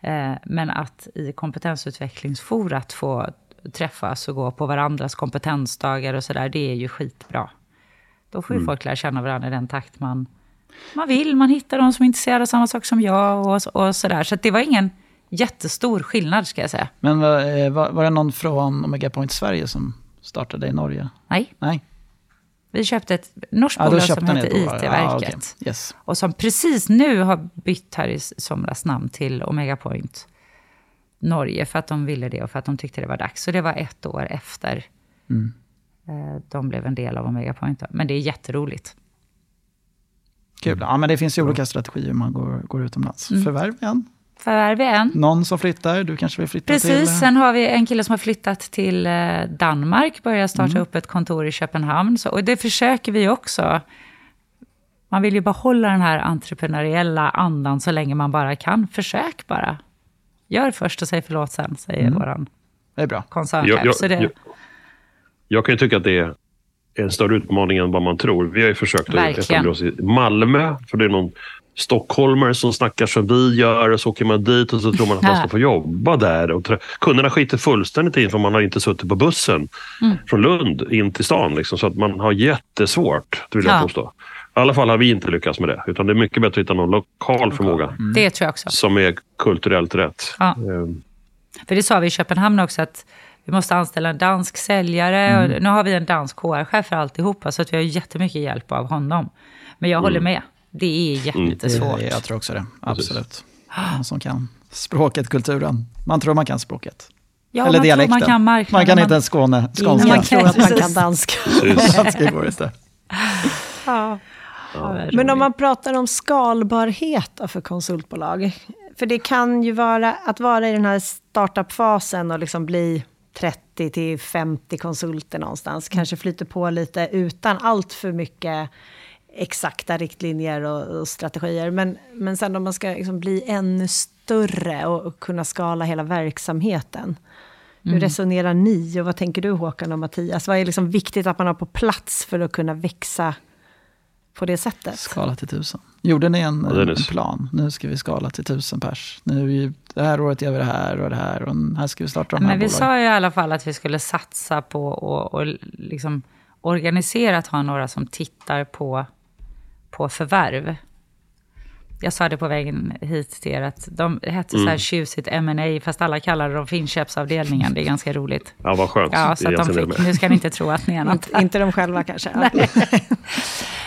Eh, men att i kompetensutvecklingsforat få träffas och gå på varandras kompetensdagar och sådär, det är ju skitbra. Då får ju folk lära känna varandra i den takt man, man vill. Man hittar de som är intresserade av samma sak som jag och, och sådär. Så det var ingen jättestor skillnad ska jag säga. Men var, eh, var, var det någon från Omega Point Sverige som startade i Norge? Nej, Nej? vi köpte ett norskt Ja, bolag som heter. IT-verket. Ja, okej. yes. Och som precis nu har bytt här i somras namn till Omega Point Norge. För att de ville det och för att de tyckte det var dags. Så det var ett år efter Mm. eh, de blev en del av Omega Point. Men det är jätteroligt. Kul. Ja, men det finns ju olika strategier hur man går, går utomlands. Mm. Förvärv igen. Förvärv igen. Någon som flyttar, du kanske vill flytta till... Precis, sen har vi en kille som har flyttat till eh, Danmark, börjar starta upp ett kontor i Köpenhamn. Så, och det försöker vi också. Man vill ju behålla den här entreprenöriella andan så länge man bara kan. Försök bara. Gör först och säg förlåt sen, säger våran Det är bra. koncernchef. Jag, jag, jag, jag kan ju tycka att det är en större utmaning än vad man tror. Vi har ju försökt att Verkligen. etablera oss i Malmö, för det är någon stockholmare som snackar som vi gör och så åker man dit och så tror man att man ska få jobba där. Och kunderna skiter fullständigt in för man har inte suttit på bussen Mm. från Lund in till stan. Liksom, så att man har jättesvårt, vill jag Ja. påstå. I alla fall har vi inte lyckats med det. Utan det är mycket bättre att hitta någon lokal förmåga det tror jag också. som är kulturellt rätt. Ja. Ehm, För det sa vi i Köpenhamn också, att vi måste anställa en dansk säljare. Och nu har vi en dansk HR-chef för alltihopa, så att vi har jättemycket hjälp av honom. Men jag håller med. Det är jättesvårt. Det, jag tror också det. Absolut. Någon som kan språket, kulturen. Man tror man kan språket. Ja, Eller man tror dialekten. man kan marknaden. Man kan man- inte ens skåne, skånska. tror att man kan danska. Danska går inte. Ja. Men om man pratar om skalbarhet för konsultbolag. För det kan ju vara att vara i den här startup-fasen och liksom bli 30 till 50 konsulter någonstans. Kanske flyter på lite utan allt för mycket exakta riktlinjer och, och, strategier. Men, men sen om man ska liksom bli ännu större och, och kunna skala hela verksamheten. Hur mm. resonerar ni och vad tänker du Håkan och Mattias? Vad är liksom viktigt att man har på plats för att kunna växa på det sättet? Skala till tusen. Gjorde ni en, ja, en plan? Nu ska vi skala till tusen pers. Nu det här året gör vi det här och det här och här ska vi starta de här Men vi bolag. sa ju i alla fall att vi skulle satsa på och, och liksom organiserat ha några som tittar på, på förvärv. Jag sa det på vägen hit till er att de hette mm. så här mm. tjusigt M&A fast alla kallade dem för inköpsavdelningen. Det är ganska roligt. Ja, vad skönt. Ja, så att de fick, nu ska ni inte tro att ni är något. inte de själva kanske.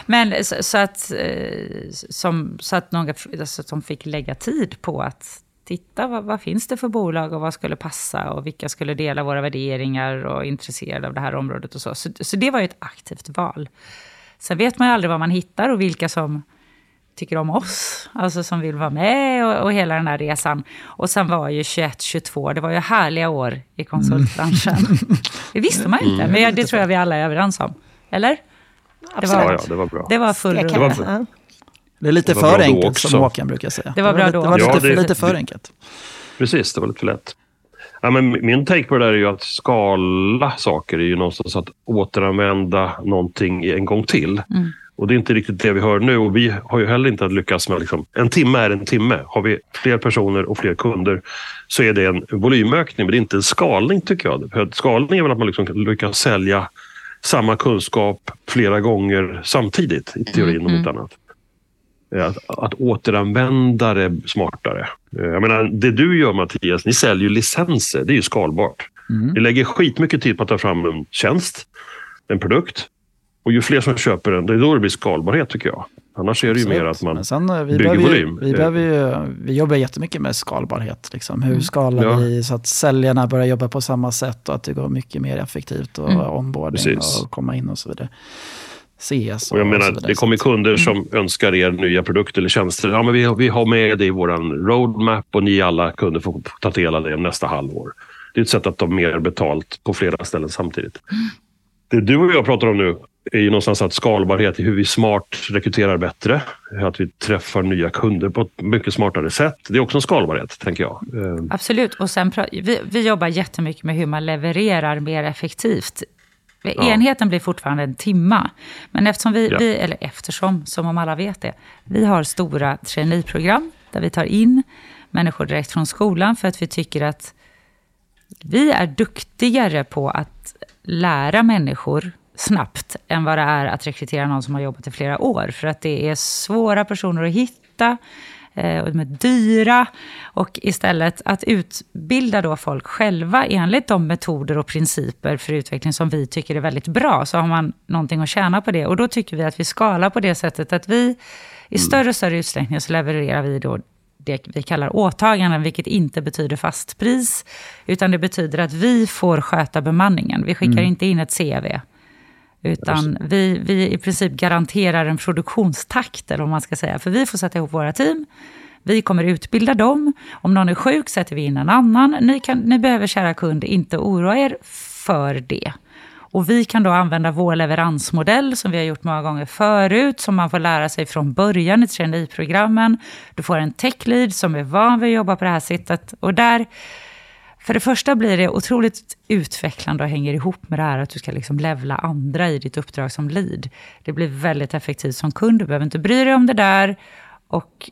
Men så, så, att, eh, som, så att några alltså, som fick lägga tid på att titta vad, vad, finns det för bolag och vad skulle passa och vilka skulle dela våra värderingar och är intresserade av det här området och så. Så, så det var ju ett aktivt val. Sen vet man ju aldrig vad man hittar och vilka som tycker om oss, alltså som vill vara med och, och hela den här resan. Och sen var ju 21, 22, det var ju härliga år i konsultbranschen. Mm. det visste man inte, mm. men det tror jag vi alla är överens om. Eller? Det var, ja, det var bra. Det var full rulle. Det är lite det för enkelt som Håkan brukar säga. Det var bra då. Det var lite, ja, det, lite för enkelt. Precis, det var lite för lätt. Ja, men min take på det där är ju att skala saker är ju någonstans att återanvända någonting en gång till. Mm. Och det är inte riktigt det vi hör nu och vi har ju heller inte lyckats med liksom, en timme är en timme. Har vi fler personer och fler kunder så är det en volymökning, men det är inte en skalning tycker jag. Skalning är väl att man liksom lyckas sälja samma kunskap flera gånger samtidigt i teorin mm. om inte annat. Att, att återanvända det smartare. Jag menar, det du gör Mattias, ni säljer ju licenser. Det är ju skalbart. Mm. Ni lägger skitmycket tid på att ta fram en tjänst, en produkt. Och ju fler som köper den, det är då det blir skalbarhet tycker jag. Annars är det ju mer att man sen, eh, vi bygger volym. Vi, behöver ju, vi jobbar jättemycket med skalbarhet. Liksom. Hur mm. skalar ja. vi så att säljarna börjar jobba på samma sätt och att det går mycket mer effektivt och mm. onboarding Precis. och komma in och så vidare. CS och, och jag menar, och det kommer kunder som mm. önskar er nya produkter eller tjänster. Ja, men vi, vi har med det i vår roadmap och ni alla kunder får ta del av det nästa halvår. Det är ett sätt att ta mer betalt på flera ställen samtidigt. Mm. Det du och jag pratar om nu är ju någonstans att skalbarhet i hur vi smart rekryterar bättre. Att vi träffar nya kunder på ett mycket smartare sätt. Det är också en skalbarhet, tänker jag. Eh. Absolut. Och sen, vi, vi jobbar jättemycket med hur man levererar mer effektivt. Ja. Enheten blir fortfarande en timma. Men eftersom vi, ja. vi, eller eftersom, som om alla vet det, vi har stora traineeprogram där vi tar in människor direkt från skolan för att vi tycker att vi är duktigare på att lära människor snabbt än vad det är att rekrytera någon som har jobbat i flera år. För att det är svåra personer att hitta eh, och de är dyra. Och istället att utbilda då folk själva enligt de metoder och principer för utveckling som vi tycker är väldigt bra, så har man någonting att tjäna på det. Och då tycker vi att vi skalar på det sättet att vi i större och större utsträckning så levererar vi då det vi kallar åtaganden, vilket inte betyder fast pris, utan det betyder att vi får sköta bemanningen. Vi skickar mm. inte in ett CV. Utan vi, vi i princip garanterar en produktionstakt, eller vad man ska säga. För vi får sätta ihop våra team. Vi kommer utbilda dem. Om någon är sjuk sätter vi in en annan. Ni, kan, ni behöver, kära kund, inte oroa er för det. Och vi kan då använda vår leveransmodell som vi har gjort många gånger förut, som man får lära sig från början i traineeprogrammen. Du får en techlead som är van vid att jobba på det här sättet. Och där för det första blir det otroligt utvecklande och hänger ihop med det här att du ska liksom levla andra i ditt uppdrag som lead. Det blir väldigt effektivt som kund, du behöver inte bry dig om det där. Och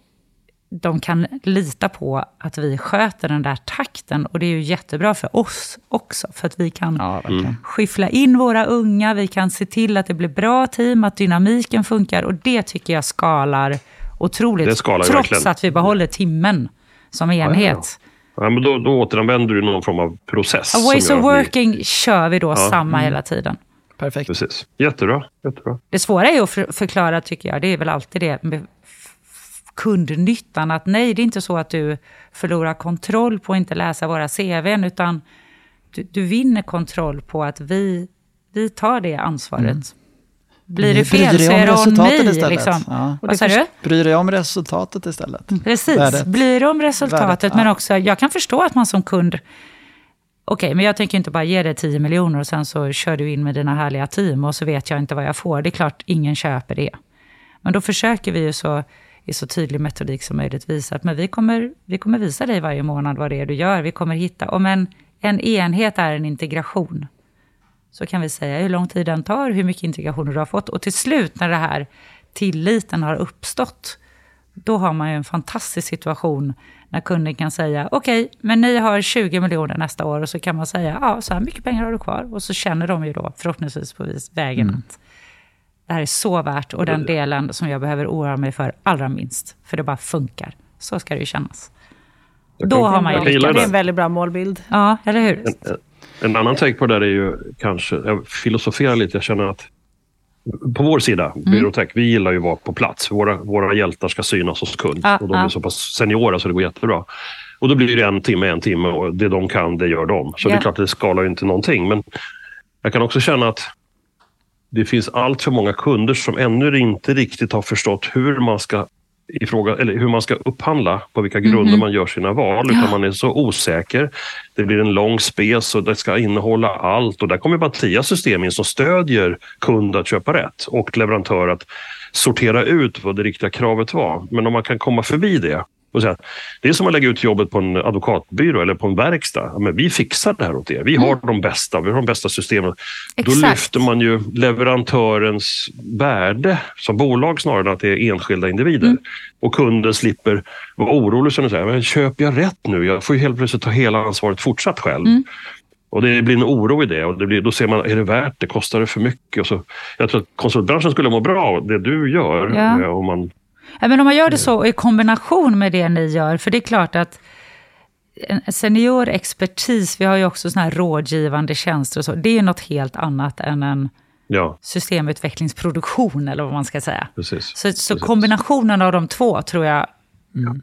de kan lita på att vi sköter den där takten. Och det är ju jättebra för oss också, för att vi kan ja, mm. skyffla in våra unga, vi kan se till att det blir bra team, att dynamiken funkar. Och det tycker jag skalar otroligt, skalar trots verkligen. att vi behåller timmen som enhet. Ja, ja. Ja, men då, då återanvänder du någon form av process. A ways of working vi... kör vi då ja. samma mm. hela tiden. Perfekt. Precis. Jättebra. Jättebra. Det svåra är att förklara, tycker jag, det är väl alltid det med kundnyttan. Att nej, det är inte så att du förlorar kontroll på att inte läsa våra CVn, utan du, du vinner kontroll på att vi, vi tar det ansvaret. Mm. Blir det fel så är det om mig. Liksom. Ja. Vad sa du? Bryr dig om resultatet istället. Precis, Värdet. bryr dig om resultatet. Värdet, men också, jag kan förstå att man som kund Okej, okay, men jag tänker inte bara ge dig 10 miljoner och sen så kör du in med dina härliga team och så vet jag inte vad jag får. Det är klart, ingen köper det. Men då försöker vi ju så, i så tydlig metodik som möjligt visa att men vi, kommer, vi kommer visa dig varje månad vad det är du gör. Vi kommer hitta, om en, en enhet är en integration, så kan vi säga hur lång tid den tar, hur mycket integration du har fått. Och till slut när det här tilliten har uppstått, då har man ju en fantastisk situation när kunden kan säga okej, okay, men ni har 20 miljoner nästa år och så kan man säga ja, så här mycket pengar har du kvar. Och så känner de ju då förhoppningsvis på vägen mm. att det här är så värt och den delen som jag behöver oroa mig för allra minst. För det bara funkar. Så ska det ju kännas. Då har man ju lyckats. Det är en väldigt bra målbild. Ja, eller hur? En, annan take på det där är ju kanske, jag filosoferar lite, jag känner att på vår sida, mm. Byråtech, vi gillar ju att vara på plats. Våra, våra hjältar ska synas hos kund. Ah, och de är ah. så pass seniora så det går jättebra. Och då blir det en timme, en timme och det de kan, det gör de. Så yeah. det är klart att det skalar inte någonting. Men jag kan också känna att det finns allt för många kunder som ännu inte riktigt har förstått hur man ska i fråga, eller hur man ska upphandla, på vilka grunder mm. man gör sina val. Utan man är så osäker. Det blir en lång spes och det ska innehålla allt. Och där kommer Mattias system in som stödjer kund att köpa rätt och leverantör att sortera ut vad det riktiga kravet var. Men om man kan komma förbi det säga, det är som att lägga ut jobbet på en advokatbyrå eller på en verkstad. Men vi fixar det här åt er. Vi har mm. de bästa, vi har de bästa systemen. Exakt. Då lyfter man ju leverantörens värde som bolag snarare än att det är enskilda individer. Mm. Och kunden slipper vara orolig som säger, men köper jag rätt nu? Jag får ju helt plötsligt ta hela ansvaret fortsatt själv. Mm. Och det blir en oro i det och det blir, då ser man, är det värt det? Kostar det för mycket? Och så, jag tror att konsultbranschen skulle må bra av det du gör. Ja. Eh, om man men om man gör det så i kombination med det ni gör, för det är klart att senior expertis, vi har ju också såna här rådgivande tjänster och så, det är ju något helt annat än en ja. systemutvecklingsproduktion, eller vad man ska säga. Precis. Så, så Precis. kombinationen av de två tror jag mm.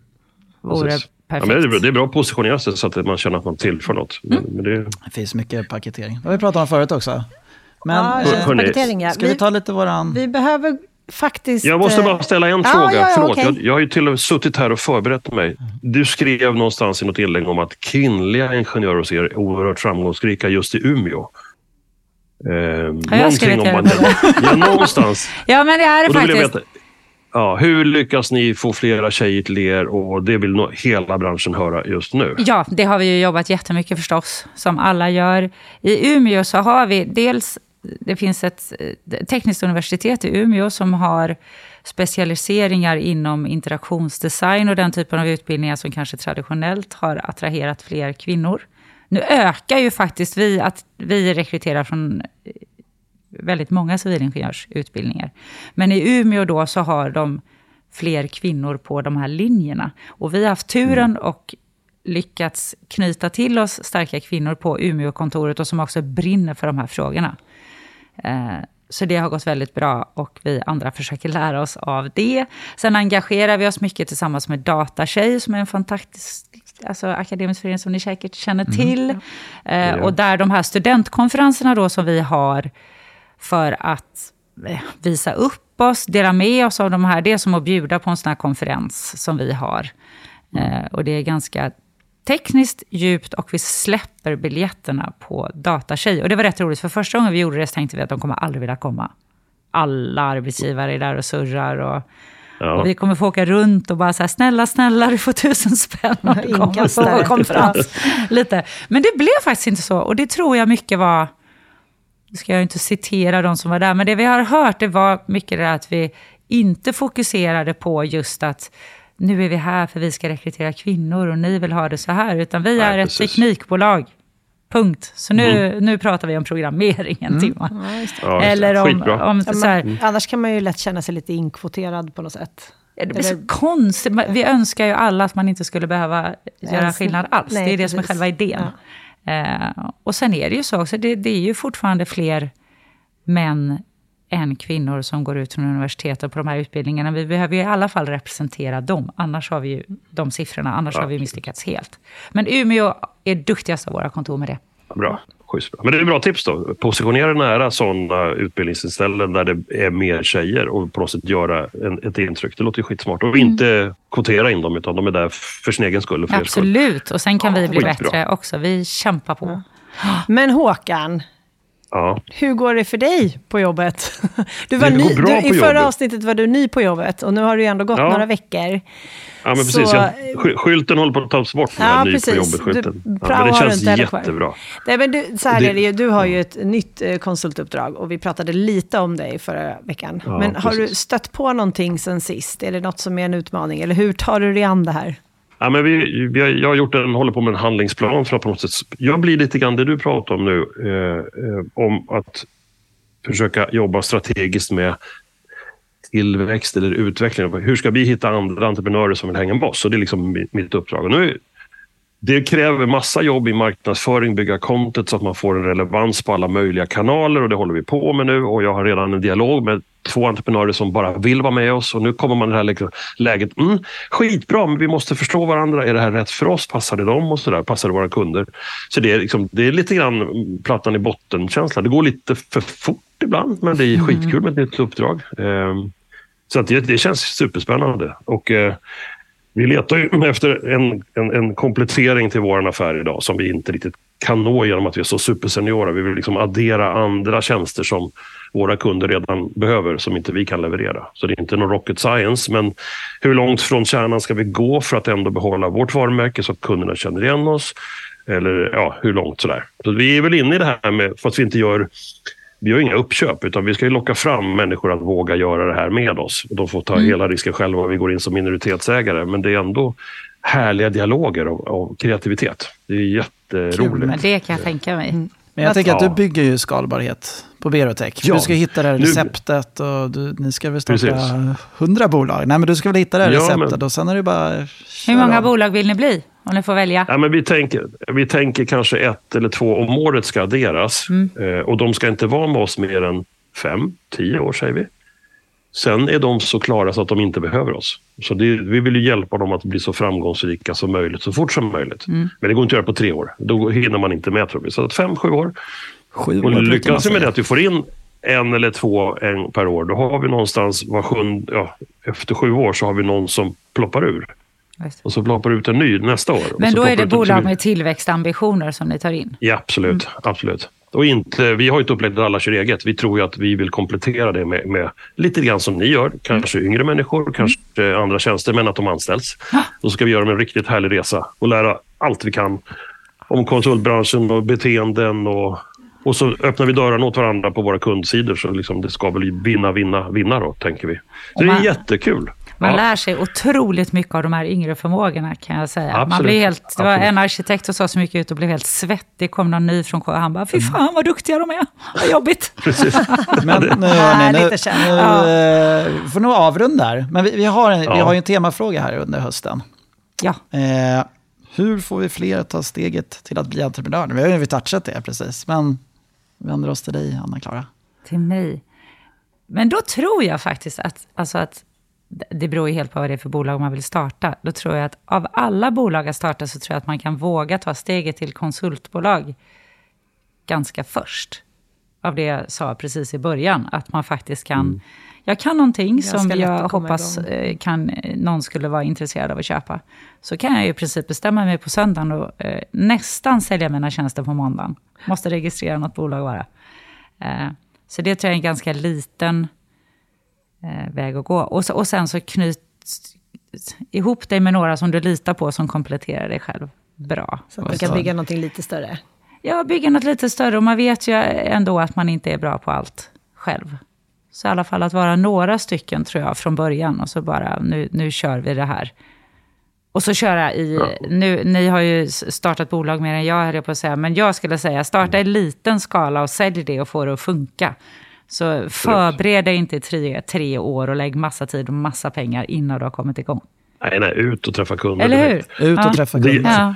vore Precis. perfekt. Ja, det, är bra, det är bra att positionera sig så att man känner att man tillför något. Mm. Men det... det finns mycket paketering. Det har vi pratat om förut också. Men, ja, eh, paketering, ja. Ska vi, vi ta lite våran... Vi behöver faktiskt... Jag måste bara ställa en eh, fråga. Ja, ja, Förlåt, okay. jag, jag har ju till och med suttit här och förberett mig. Du skrev någonstans i något inlägg om att kvinnliga ingenjörer hos er är oerhört framgångsrika just i Umeå. Eh, har jag skrivit det? Ja, någonstans. ja, men det är det faktiskt. Veta, ja, hur lyckas ni få flera tjejer till er? Och det vill nog hela branschen höra just nu. Ja, det har vi ju jobbat jättemycket förstås, som alla gör. I Umeå så har vi dels det finns ett eh, tekniskt universitet i Umeå som har specialiseringar inom interaktionsdesign och den typen av utbildningar som kanske traditionellt har attraherat fler kvinnor. Nu ökar ju faktiskt vi att vi rekryterar från eh, väldigt många civilingenjörsutbildningar. Men i Umeå då så har de fler kvinnor på de här linjerna. Och vi har haft turen mm. och lyckats knyta till oss starka kvinnor på Umeåkontoret och som också brinner för de här frågorna. Eh, så det har gått väldigt bra och vi andra försöker lära oss av det. Sen engagerar vi oss mycket tillsammans med Datatjej som är en fantastisk alltså, akademisk förening som ni säkert känner mm. till. Mm. Ja. Och där de här studentkonferenserna då som vi har för att eh, visa upp oss, dela med oss av de här. Det är som att bjuda på en sån här konferens som vi har. Mm. Och det är ganska tekniskt djupt och vi släpper biljetterna på Datatjej. Och det var rätt roligt, för första gången vi gjorde det så tänkte vi att de kommer aldrig vilja komma. Alla arbetsgivare är där och surrar. Och, ja. och vi kommer få åka runt och bara så här, snälla, snälla, du får tusen spänn om du kommer på vår konferens. Lite. Men det blev faktiskt inte så. Och det tror jag mycket var, nu ska jag inte citera de som var där, men det vi har hört det var mycket det att vi inte fokuserade på just att nu är vi här för vi ska rekrytera kvinnor och ni vill ha det så här. Utan vi är Nej, ett teknikbolag. Punkt. Så nu, mm. nu pratar vi om programmering en mm. timme. Ja, Eller om... om så här. Mm. Annars kan man ju lätt känna sig lite inkvoterad på något sätt. Det blir så konstigt. Vi önskar ju alla att man inte skulle behöva göra skillnad alls. Nej, det är det precis. som är själva idén. Ja. Uh, och sen är det ju så också, det, det är ju fortfarande fler män än kvinnor som går ut från universitetet på de här utbildningarna. Vi behöver i alla fall representera dem, annars har vi ju de siffrorna, annars ja. har vi misslyckats helt. Men Umeå är duktigast av våra kontor med det. Bra. Schysst. Men det är bra tips då. Positionera nära sådana utbildningsställen där det är mer tjejer och på något sätt göra en, ett intryck. Det låter ju skitsmart. Och mm. inte kvotera in dem, utan de är där för sin egen skull. Och Absolut, skull. och sen kan ja, vi bli skitbra. bättre också. Vi kämpar på. Ja. Men Håkan, Ja. Hur går det för dig på jobbet? Du var Det ny, du, I förra jobbet. avsnittet var du ny på jobbet och nu har du ändå gått Ja. några veckor. Ja, men Så- precis. Jag, sky- skylten håller på att tas bort. Den Ja, ny precis. på jobbet-skylten. Du- Ja, men det du känns jättebra. Nej, men du, så här Det- är det ju, du har ju ett nytt eh, konsultuppdrag och vi pratade lite om dig förra veckan. Ja, men har du precis. stött på någonting sen sist? Är det något som är en utmaning? Eller hur tar du dig an det här? Ja, men vi, vi har, jag har gjort en, håller på med en handlingsplan för att på något sätt... Jag blir lite grann det du pratar om nu. Eh, eh, om att försöka jobba strategiskt med tillväxt eller utveckling. Hur ska vi hitta andra entreprenörer som vill hänga med oss? Så det är liksom mitt, mitt uppdrag. Och nu, det kräver massa jobb i marknadsföring, bygga content så att man får en relevans på alla möjliga kanaler och det håller vi på med nu. Och jag har redan en dialog med två entreprenörer som bara vill vara med oss och nu kommer man i det här lä- läget. Mm, skitbra, men vi måste förstå varandra. Är det här rätt för oss? Passar det dem? och så där? Passar det våra kunder? Så det är, liksom, det är lite grann plattan i botten-känsla. Det går lite för fort ibland, men det är skitkul med ett nytt uppdrag. Ehm, så att det, det känns superspännande. Och, eh, vi letar ju efter en, en, en komplettering till vår affär idag som vi inte riktigt kan nå genom att vi är så superseniora. Vi vill liksom addera andra tjänster som våra kunder redan behöver som inte vi kan leverera. Så det är inte någon rocket science, men hur långt från kärnan ska vi gå för att ändå behålla vårt varumärke så att kunderna känner igen oss? Eller ja, hur långt sådär. Så vi är väl inne i det här med, fast vi inte gör vi har inga uppköp, utan vi ska ju locka fram människor att våga göra det här med oss. De får ta hela risken själva och vi går in som minoritetsägare. Men det är ändå härliga dialoger av, av kreativitet. Det är jätteroligt. Men det kan jag tänka mig. Men jag tänker att du bygger ju skalbarhet på Berotech. Ja. Du ska hitta det här receptet och du, ni ska väl starta Precis. hundra bolag. Nej, men du ska väl hitta det här Ja, receptet men- och sen är det bara... Hur många om. bolag vill ni bli? Om ni får välja. Ja, men vi, tänker, vi tänker kanske ett eller två om året ska adderas. Eh, och de ska inte vara med oss mer än fem, tio år säger vi. Sen är de så klara så att de inte behöver oss. Så det, vi vill ju hjälpa dem att bli så framgångsrika som möjligt, så fort som möjligt. Men det går inte att göra på tre år. Då hinner man inte med tror vi. Så att fem, sju år. Sju Och lyckas vi med det att vi får in en eller två en per år, då har vi någonstans var sjunde, ja, efter sju år så har vi någon som ploppar ur. Just. Och så ploppar ut en ny nästa år. Men då är det bolag till. med tillväxtambitioner som ni tar in. Ja, absolut. absolut. Och inte, vi har ju ett upplägg där alla kör eget. Vi tror ju att vi vill komplettera det med, med lite grann som ni gör. Kanske yngre människor, kanske andra tjänster, men att de anställs. Då ska vi göra dem en riktigt härlig resa och lära allt vi kan om konsultbranschen och beteenden. Och, och så öppnar vi dörrarna åt varandra på våra kundsidor. Så liksom det ska väl vinna, vinna, vinna då, tänker vi. Så Och det är man- jättekul. Man Ja. lär sig otroligt mycket av de här yngre förmågorna kan jag säga. Man Absolut. blir helt, det var Absolut. en arkitekt som sa så mycket ut och blev helt svettig. kom någon ny från KI. Han bara, fy fan vad duktiga de är. Vad jobbigt. Precis. Men nu, hörni, nu, känna. nu eh, får nog avrunda här. Men vi, vi, har en, vi Ja. har ju en temafråga här under hösten. Ja, Eh, hur får vi fler att ta steget till att bli entreprenör? Vi har ju touchat det precis, men vi vänder oss till dig, Anna-Klara. till mig. Men då tror jag faktiskt att, alltså att det beror ju helt på vad det är för bolag man vill starta. Då tror jag att av alla bolag att starta så tror jag att man kan våga ta steget till konsultbolag ganska först. Av det jag sa precis i början, att man faktiskt kan... Jag kan någonting Ganska som jag hoppas igång. eh, kan, eh, någon skulle vara intresserad av att köpa. Så kan jag ju i princip bestämma mig på söndagen och eh, nästan sälja mina tjänster på måndagen. Måste registrera något bolag bara. Eh, så det tror jag är en ganska liten eh, väg att gå. Och, så, och sen så knyt ihop dig med några som du litar på som kompletterar dig själv bra. Så att man kan bygga någonting lite större. Ja, bygga något lite större. Och man vet ju ändå att man inte är bra på allt själv. Så i alla fall att vara några stycken tror jag från början. Och så bara, nu, nu kör vi det här. Och så köra i, nu, ni har ju startat bolag mer än jag, höll jag på att säga. Men jag skulle säga, starta i liten skala och sälj det och få det att funka. Så förbered dig inte i tre, tre år och lägg massa tid och massa pengar innan du har kommit igång. Nej, nej, ut och träffa kunder. Eller hur? direkt. Ut och Ja. träffa Det- kunder. Ja.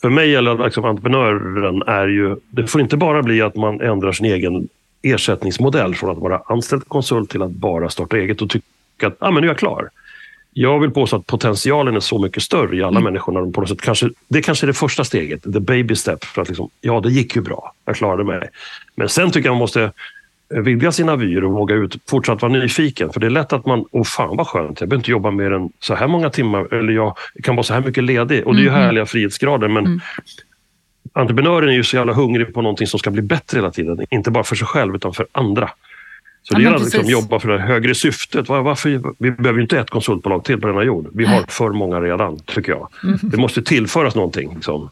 För mig gäller att liksom, entreprenören är ju... Det får inte bara bli att man ändrar sin egen ersättningsmodell från att vara anställd konsult till att bara starta eget och tycka att ah, men nu är jag klar. Jag vill påstå att potentialen är så mycket större i alla människor. När de på något sätt kanske, det kanske är det första steget, the baby step. För att liksom, ja, det gick ju bra. Jag klarade mig. Men sen tycker jag man måste eh, vidga sina vyer och våga ut, fortsatt vara nyfiken. För det är lätt att man, åh fan vad skönt, jag behöver inte jobba mer än så här många timmar, eller jag kan vara så här mycket ledig. Och det är ju härliga frihetsgrader, men entreprenören är ju så jävla hungrig på någonting som ska bli bättre hela tiden. Inte bara för sig själv utan för andra. Så Ja, det men gäller att liksom jobba för det högre syftet. Var- Varför, vi behöver ju inte ett konsultbolag till på denna jord. Vi har för många redan, tycker jag. Mm. Det måste tillföras någonting. Liksom.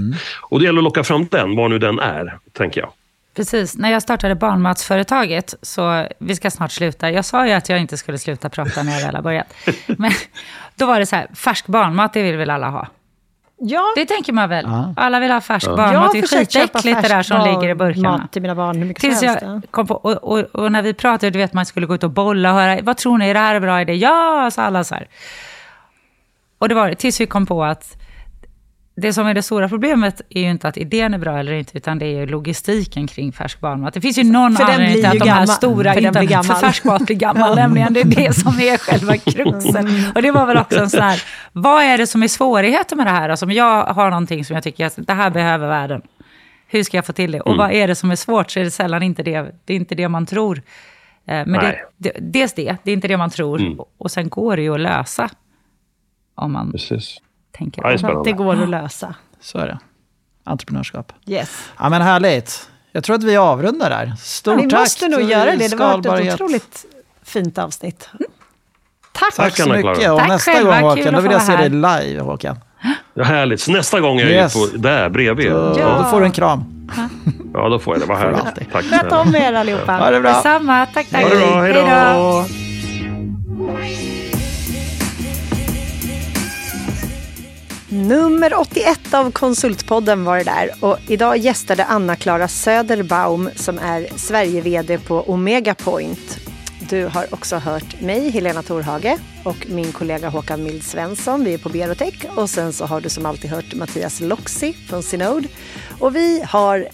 Och det gäller att locka fram den, vad nu den är, tänker jag. Precis. När jag startade barnmatsföretaget, så vi ska snart sluta. Jag sa ju att jag inte skulle sluta prata när jag väl har börjat. Men då var det så här, färsk barnmat, det vill väl alla ha? Ja, Det tänker man väl? Ja. Alla vill ha färsk jag barnmat. har Det är skitäckligt det där som ligger i burkarna. mat till mina barn hur mycket Tills som helst. jag kom på, och, och, och när vi pratade, du vet man skulle gå ut och bolla och höra, vad tror ni, är det här en bra idé? Ja, sa alla så här. Och det var det, tills vi kom på att det som är det stora problemet är ju inte att idén är bra eller inte, utan det är ju logistiken kring färsk barnmat. Det finns ju någon För den anledning blir till att de här gammal. stora, För den blir för gammal. färskmat blir gammal, nämligen det är det som är själva kruxen. Och det var väl också en sån här, vad är det som är svårigheten med det här? Alltså om jag har någonting som jag tycker att det här behöver världen. Hur ska jag få till det? Och vad är det som är svårt? Så är det sällan inte det, det är inte det man tror. Eh, Men det, det, dels det, det är inte det man tror. Och sen går det ju att lösa. Om man Precis. Tänker Ja, det är det. går att lösa. Så är det. Entreprenörskap. Yes. Ja men härligt. Jag tror att vi avrundar där. Stort Vi tack måste nog göra det. Det var ett otroligt fint avsnitt. Tack. Tack så mycket. Och Tack nästa själva, gång Håkan, då vill jag se dig live Håkan. Ja, härligt. Så nästa gång är jag Yes. ju på, där bredvid. Då, Ja. då får du en kram. ja, då får jag det. Vad härligt. Tack Sköt om er allihopa. Ha det bra. Detsamma, tack tack. Ha det bra. Hej då. Nummer 81 av Konsultpodden var det där. Och idag gästade Anna-Klara Söderbaum som är Sverige-VD på Omega Point. Du har också hört mig, Helena Torhage, och min kollega Håkan Mild Svensson. Vi är på Berotech. Och sen så har du som alltid hört Mattias Loxi från Synode. Och vi har